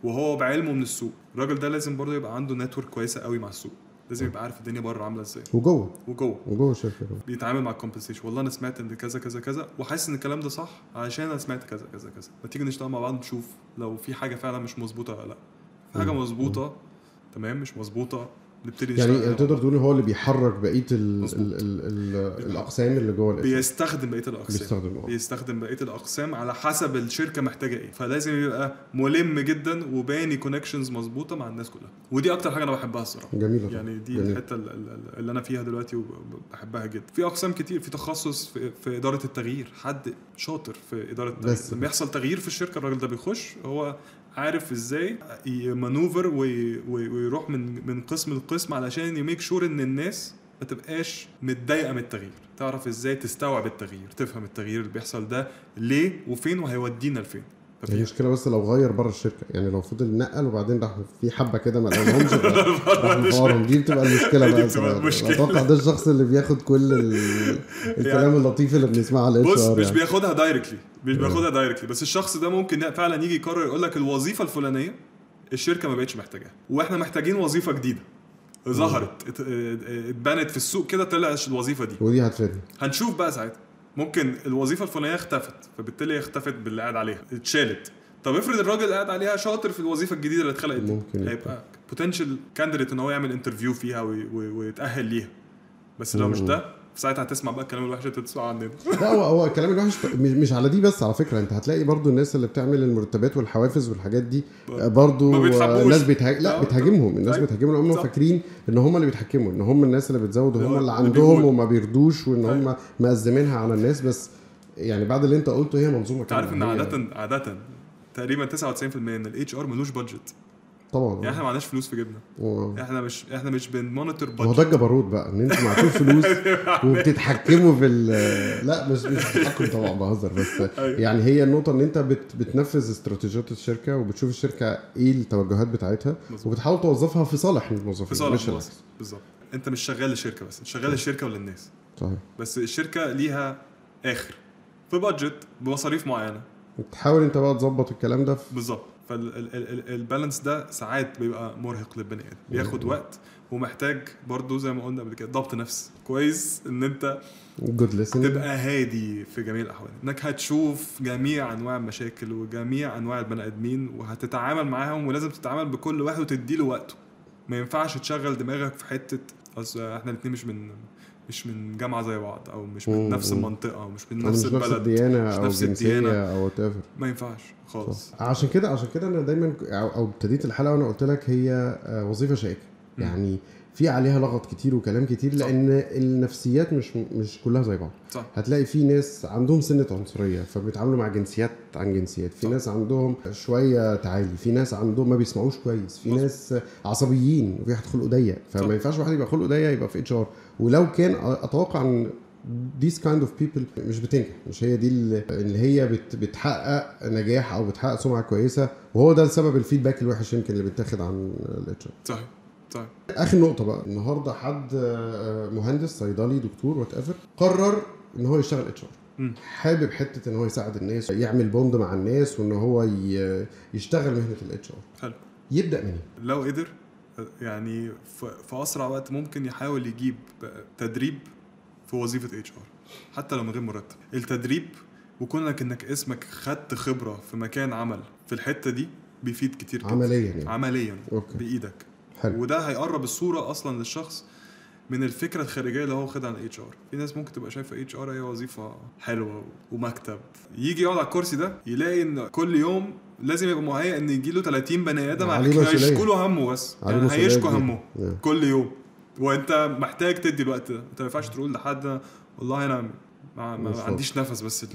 وهو بعلمه من السوق. الراجل ده لازم برضه يبقى عنده network كويسة قوي مع السوق. لازم يبقى عارف الدنيا بره عاملة إزاي.
وجوه.
وجوه.
وجوه الشركة.
بيتعامل مع ال compensation والله أنا سمعت إن كذا كذا كذا وحاسس إن الكلام ده صح عشان أنا سمعت كذا كذا كذا. ما تيجي نشتغل مع بعض نشوف لو في حاجة فعلا مش مظبوطة ولا لأ. في
حاجة.
مظبوطة تمام مش مظبوطة نبتدي
يعني
عليها.
تقدر تقول هو اللي بيحرك بقية ال
مظبوط.
ال ال ال الأقسام اللي جوه القسم
بيستخدم بقية الأقسام
بيستخدم آه
بيستخدم بقية الأقسام على حسب الشركة محتاجة إيه فلازم يبقى ملم جدا وباني connections مظبوطة مع الناس كلها ودي أكتر حاجة أنا بحبها
الصراحة جميلة.
يعني دي
جميل.
الحتة ال- ال- اللي أنا فيها دلوقتي وبحبها جدا في أقسام كتير في تخصص في, في إدارة التغيير حد شاطر في إدارة التغيير. لما يحصل تغيير في الشركة الراجل ده بيخش هو عارف إزاي ي manoeuvre وي- وي- ويروح من من قسم لقسم علشان ي make sure ان الناس ما تبقاش متضايقة من التغيير. تعرف إزاي تستوعب التغيير تفهم التغيير اللي بيحصل ده ليه وفين وهيودينا لفين. ففي-
المشكلة بس لو غير بره الشركة يعني لو فضل نقل وبعدين راح في حبة كده ما لقاهمش *laughs* راح مفورهم دي بتبقى
المشكلة
بقى. *laughs* أتوقع ده الشخص اللي بياخد كل ال- *laughs* الكلام اللطيف اللي بنسمعه على
بص مش
يعني.
بياخدها directly مش
آه.
بياخدها directly بس الشخص ده ممكن فعلا يجي يقرر يقول لك الوظيفة الفلانية الشركة ما بقتش محتاجاها. وإحنا محتاجين وظيفة جديدة. ظهرت ات- اتبنت في السوق كده طلع الوظيفة دي.
ودي هتفيدني.
هنشوف بقى ساعتها. ممكن الوظيفة الفلانية اختفت فبالتالي اختفت باللي قاعد عليها اتشالت. طب افرض الراجل اللي قاعد عليها شاطر في الوظيفة الجديدة اللي اتخلقت
ممكن
هيبقى potential candidate إن هو يعمل interview فيها وي- وي- ويتأهل ليها. بس لو مش. ده ساعتها هتسمع بقى الكلام الوحش اللي تسمعه عننا *laughs*
لا هو هو الكلام الوحش مش على دي بس على فكرة انت هتلاقي برضو الناس اللي بتعمل المرتبات والحوافز والحاجات دي آه، برضو
ما بيتحبوش.
الناس بتهاج... لا
آه،
بتهاجمهم الناس. بتهاجمهم هم. فاكرين إن هم اللي بيتحكموا إن هم الناس اللي بتزود وهم اللي عندهم. وما بيردوش
وإن.
هم مأزمينها على الناس بس يعني بعد اللي انت قلته هي منظومة
انت عارف
إن
عاده عاده تقريبا 99% من ال HR ملوش budget
طبعا.
يعني إحنا ما عندناش فلوس في جيبنا. إحنا مش إحنا مش بن monitor
هو ده
budget
الجبروت بقى إن أنتوا معاكم فلوس *laughs* وبتتحكموا في ال- *laughs* لا مش مش تحكم طبعا بهزر بس *laughs*
أيوة.
يعني هي النقطة إن أنت بت بتنفذ استراتيجيات الشركة وبتشوف الشركة إيه التوجهات بتاعتها. وبتحاول توظفها في صالح الموظفين
في صالح
مش
الموظف. بالظبط. أنت مش شغال للشركه بس أنت شغال للشركه وللناس.
صحيح.
بس الشركة ليها آخر في budget بمصاريف معينة.
تحاول أنت بقى تظبط الكلام ده
بالظبط. فال balance ده ساعات بيبقى مرهق للبني آدم. بياخد. وقت ومحتاج برضو زي ما قلنا قبل كده ضبط نفس. كويس إن
أنت good
تبقى هادي في جميع الأحوال. إنك هتشوف جميع أنواع المشاكل وجميع أنواع البني آدمين وهتتعامل معاهم ولازم تتعامل بكل واحد وتديله وقته. ما ينفعش تشغل دماغك في حتة أصل إحنا الاثنين مش من مش من جامعة زي بعض أو مش من
مم.
نفس المنطقة أو مش من
مش
نفس
نفس
البلد
الديانة
مش
أو
نفس الديانة.
أو whatever
ما ينفعش خالص
عشان كده عشان كده أنا دايما أو أو ابتديت الحلقة وأنا قلت لك هي آه، وظيفة شائكة يعني في عليها لغط كتير وكلام كتير
صح.
لأن النفسيات مش مش كلها زي بعض
صح
هتلاقي في ناس عندهم سنة عنصرية فبيتعاملوا مع جنسيات عن جنسيات في
صح.
ناس عندهم شوية تعالي في ناس عندهم ما بيسمعوش كويس في
مظبوط.
ناس عصبيين وفي واحد خلقه ضيق. فما ينفعش واحد يبقى خلقه ضيق يبقى في HR ولو كان أتوقع إن these kind of people مش بتنجح. مش هي دي اللي هي بت بتحقق نجاح أو بتحقق سمعة كويسة وهو ده السبب ال feedback الوحش يمكن اللي بيتاخد عن ال HR
صحيح صحيح.
آخر نقطة بقى النهارده حد آه، مهندس صيدلي دكتور whatever قرر إن هو يشتغل
HR.
حابب حتة إن هو يساعد الناس يعمل bond مع الناس وإن هو يشتغل مهنة ال HR
حلو.
يبدأ منين؟
لو قدر يعني في أسرع وقت ممكن يحاول يجيب تدريب في وظيفة HR حتى لو من غير مرتب. التدريب وكونك انك اسمك خدت خبرة في مكان عمل في الحتة دي بيفيد كتير جدا.
عمليا يعني.
عمليا
okay.
بإيدك.
حلو.
وده هيقرب الصورة أصلا للشخص من الفكرة الخارجية اللي هو واخدها عن ال HR في ناس ممكن تبقى شايفة HR هي وظيفة حلوة ومكتب. يجي يقعد على الكرسي ده يلاقي إن كل يوم لازم يبقى مهيئ إن يجي له 30 بني
آدم.
هيشكوا له همه بس يعني هيشكوا. همه. كل يوم وأنت محتاج تدي الوقت ده أنت ما ينفعش تقول لحد والله أنا ما, ما. عنديش نفس بس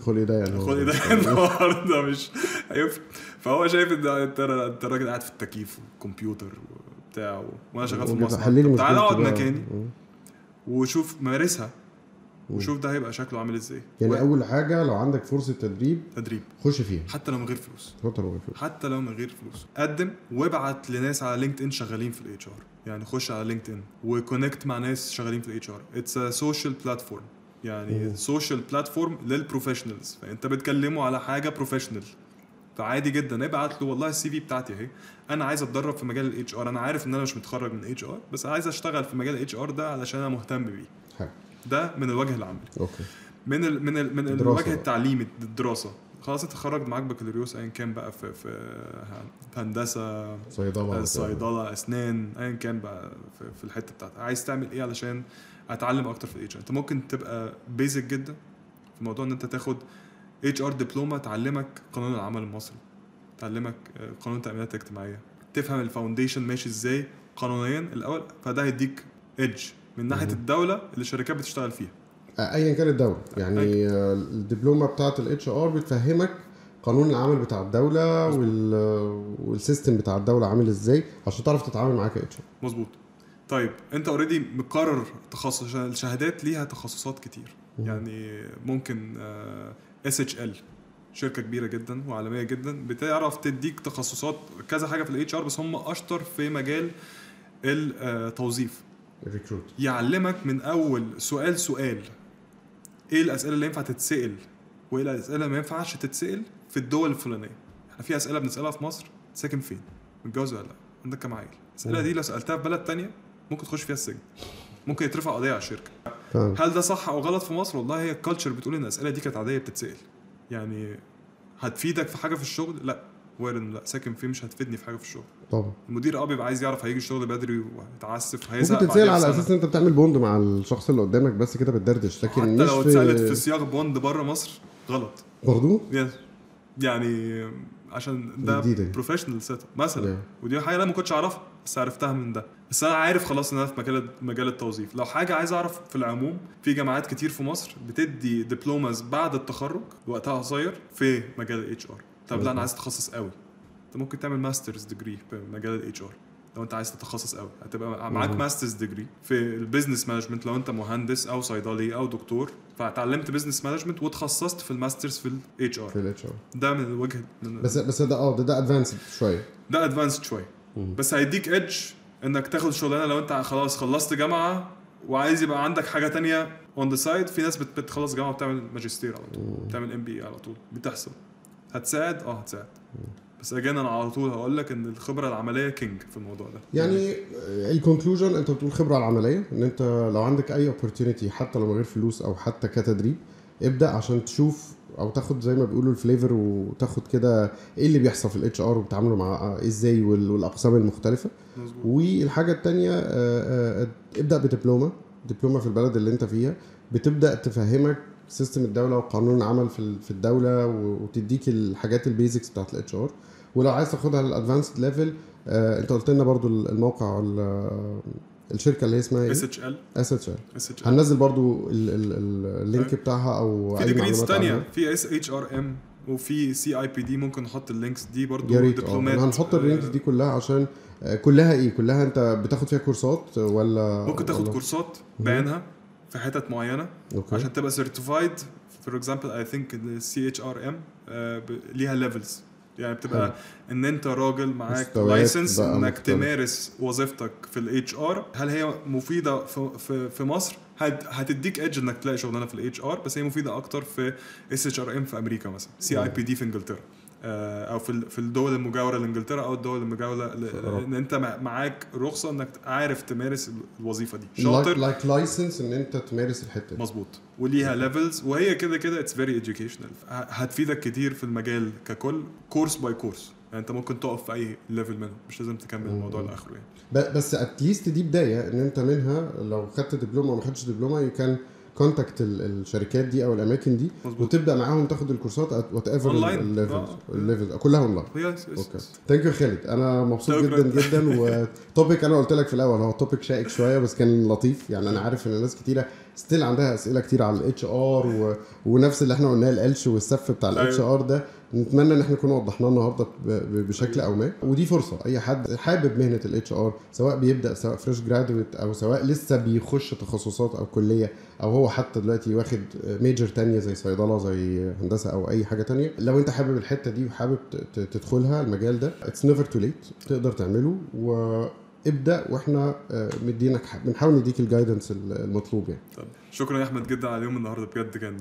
خلقي ده يعني
خد ده *laughs* النهارده مش فهو شايف إن انت أنت راجل قاعد في التكييف وكمبيوتر وبتاع وأنا شغال في مصنع
حللي
طب تعالى
مشكلتي أقعد.
مكاني. وشوف مارسها. وشوف ده هيبقى شكله عامل إزاي.
يعني
و-
أول حاجة لو عندك فرصة تدريب
تدريب.
خش فيها.
حتى لو من غير فلوس.
اتفضل يا فندم.
حتى لو من غير فلوس. قدم وابعت لناس على LinkedIn شغالين في ال HR يعني خش على LinkedIn و connect مع ناس شغالين في ال HR it's social platform يعني.
social
platform لل professionals فأنت بتكلمه على حاجة professional فعادي جدا. ابعت له والله ال CV بتاعتي أهي. أنا عايز أتدرب في مجال ال HR أنا عارف إن أنا مش متخرج من HR بس عايز أشتغل في مجال ال HR ده علشان أنا مهتم بيه. ده من الوجه العملي.
okay.
من ال من ال من الوجه. التعليمي الدراسة. خلاص انت خرجت معاك بكالوريوس ايا كان بقى في في هندسة
صيدلة
صيدلة أسنان ايا كان بقى في, في الحتة بتاعتك. عايز تعمل إيه علشان أتعلم أكتر في ال HR انت ممكن تبقى basic جدا في موضوع إن انت تاخد HR دبلومه تعلمك قانون العمل المصري. تعلمك آه، قانون التامينات الاجتماعيه تفهم ال foundation ماشي إزاي قانونيا الأول فده هيديك edge من
ناحية.
الدولة اللي الشركات بتشتغل فيها.
ايا كان الدولة. يعني آه، الدبلومة بتاعة ال HR بتفهمك قانون العمل بتاع الدولة.
وال
وال system بتاع الدولة عامل إزاي عشان تعرف تتعامل معاه ك HR
مظبوط. طيب أنت already مقرر تخصص الشهادات ليها تخصصات كتير.
مم.
يعني ممكن SHL شركة كبيرة جدا وعالمية جدا بتعرف تديك تخصصات كذا حاجة في ال HR بس هم أشطر في مجال التوظيف
ال recruit
يعلمك من أول سؤال سؤال. إيه الأسئلة اللي ينفع تتسأل؟ وإيه الأسئلة اللي ما ينفعش تتسأل في الدول الفلانية؟ إحنا في أسئلة بنسألها في مصر ساكن فين؟ متجوز ولا لأ؟ عندك كام عيل؟
الأسئلة.
دي لو سألتها في بلد تانية ممكن تخش فيها السجن. ممكن يترفع قضية على الشركة.
فاهم
هل ده صح أو غلط في مصر؟ والله هي ال culture بتقول إن الأسئلة دي كانت عادية بتتسأل. يعني هتفيدك في حاجة في الشغل؟ لأ. وارد لا ساكن فين مش هتفيدني في حاجة في الشغل
طبعا
المدير آه بيبقى عايز يعرف هيجي الشغل بدري وهيتعسف
ممكن
هيزهق تتسأل
على. أساس إن أنت بتعمل bond مع الشخص اللي قدامك بس كده بتدردش لكن
حتى
مش
لو اتسألت في سياق bond بره مصر غلط
برضه
yes. يعني عشان ده. professional set مثلا
Yeah.
ودي حاجة أنا ما كنتش أعرفها بس عرفتها من ده بس أنا عارف خلاص إن أنا في مجال مجال التوظيف لو حاجة عايز أعرف في العموم في جامعات كتير في مصر بتدي diplomas بعد التخرج وقتها قصير في مجال ال HR طب لا أنا عايز اتخصص قوي. أنت ممكن تعمل master's degree في مجال ال HR لو أنت عايز تتخصص قوي. هتبقى معاك. master's degree في ال business management لو أنت مهندس أو صيدلي أو دكتور. فتعلمت business management وتخصصت في ال master's في ال HR
في ال HR
ده من الوجه من
بس بس ده آه ده ده advanced شوية.
ده advanced
شوية.
بس هيديك edge إنك تاخد شغلانة لو أنت خلاص خلصت جامعة وعايز يبقى عندك حاجة تانية on the side في ناس بت- بتخلص جامعة وبتعمل ماجستير على طول. بتعمل MBA على طول. بتحصل. هتساعد؟ آه هتساعد. بس again أنا على طول هقول لك إن الخبرة العملية king في الموضوع ده.
يعني ال conclusion أنت بتقول خبرة العملية إن أنت لو عندك أي opportunity حتى لو من غير فلوس أو حتى كتدريب ابدأ عشان تشوف أو تاخد زي ما بيقولوا ال flavor وتاخد كده إيه اللي بيحصل في ال HR وبتعاملوا مع إزاي وال- والأقسام المختلفة.
مظبوط.
والحاجة الثانية ابدأ بدبلومه دبلومه في البلد اللي أنت فيها بتبدأ تفهمك system الدولة وقانون العمل في في الدولة وتديك الحاجات ال basics بتاعت ال HR ولو عايز تاخدها لل advanced level انت قلت لنا برضو الموقع ال- الشركة اللي هي اسمها
اس اتش ال
اس اتش
ال
هننزل برضو ال- ال- ال- ال link بتاعها أو
في degrees
عنها.
في SHRM وفي CIPD ممكن نحط ال links دي برضو
يا ريت.
دبلومات.
هنحط ال links
آه،
دي كلها عشان آه، كلها إيه؟ كلها أنت بتاخد فيها كورسات ولا
ممكن تاخد
ولا-
كورسات بعينها. في حتت معينة
okay.
عشان تبقى certified for example I think ال SHRM ليها levels يعني بتبقى
حلو.
إن أنت راجل معاك license
إنك.
تمارس وظيفتك في ال HR هل هي مفيدة في في, في مصر؟ هت- هتديك edge إنك تلاقي شغلانة في ال HR بس هي مفيدة أكتر في SHRM في أمريكا مثلا. CIPD في إنجلترا. أو في في الدول المجاورة لإنجلترا أو الدول
المجاورة.
إن أنت مع- معاك رخصة إنك عارف تمارس الوظيفة دي. شاطر.
like license إن أنت تمارس الحتة دي.
مظبوط. وليها levels وهي كده كده it's very educational. هتفيدك كتير في المجال ككل course by course يعني أنت ممكن تقف في أي level منهم. مش لازم تكمل الموضوع لآخره يعني.
بس at least دي بداية إن أنت منها لو خدت دبلومة أو ما خدتش دبلومة you can contact الشركات دي أو الأماكن دي
مظبوط
وتبدأ معاهم تاخد الكورسات whatever.
ال
levels.
ال
levels كلها
online
okay thank you خالد أنا مبسوط. جدا جدا *laughs* و topic أنا قلت لك في الأول هو topic شائك شوية بس كان لطيف يعني أنا عارف إن ناس كتيرة still عندها أسئلة كتير على ال HR و... ونفس اللي إحنا قلناه القلش والسف بتاع
ال
HR. ده نتمنى إن إحنا نكون وضحناه النهارده. بشكل أو ما ودي فرصة أي حد حابب مهنة ال HR سواء بيبدأ سواء fresh graduate أو سواء لسه بيخش تخصصات أو كلية أو هو حتى دلوقتي واخد major تانية زي صيدلة زي هندسة أو أي حاجة تانية. لو أنت حابب الحتة دي وحابب تدخلها المجال ده it's never too late تقدر تعمله وابدا وإحنا آه، مدينك بنحاول نديك ال guidance المطلوب يعني.
طب شكرا يا أحمد جدا على اليوم النهارده بجد كان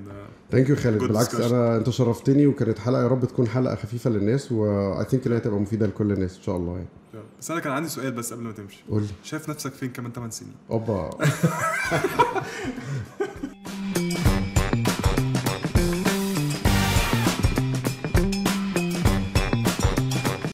thank you خالد. بالعكس
discussion.
أنا أنت شرفتني وكانت حلقة يا رب تكون حلقة خفيفة للناس و I think إنها تبقى مفيدة لكل الناس إن شاء الله يعني.
بس أنا كان عندي سؤال بس قبل ما تمشي.
قول
شايف نفسك فين كمان 8 سنين؟
أوبا. *laughs*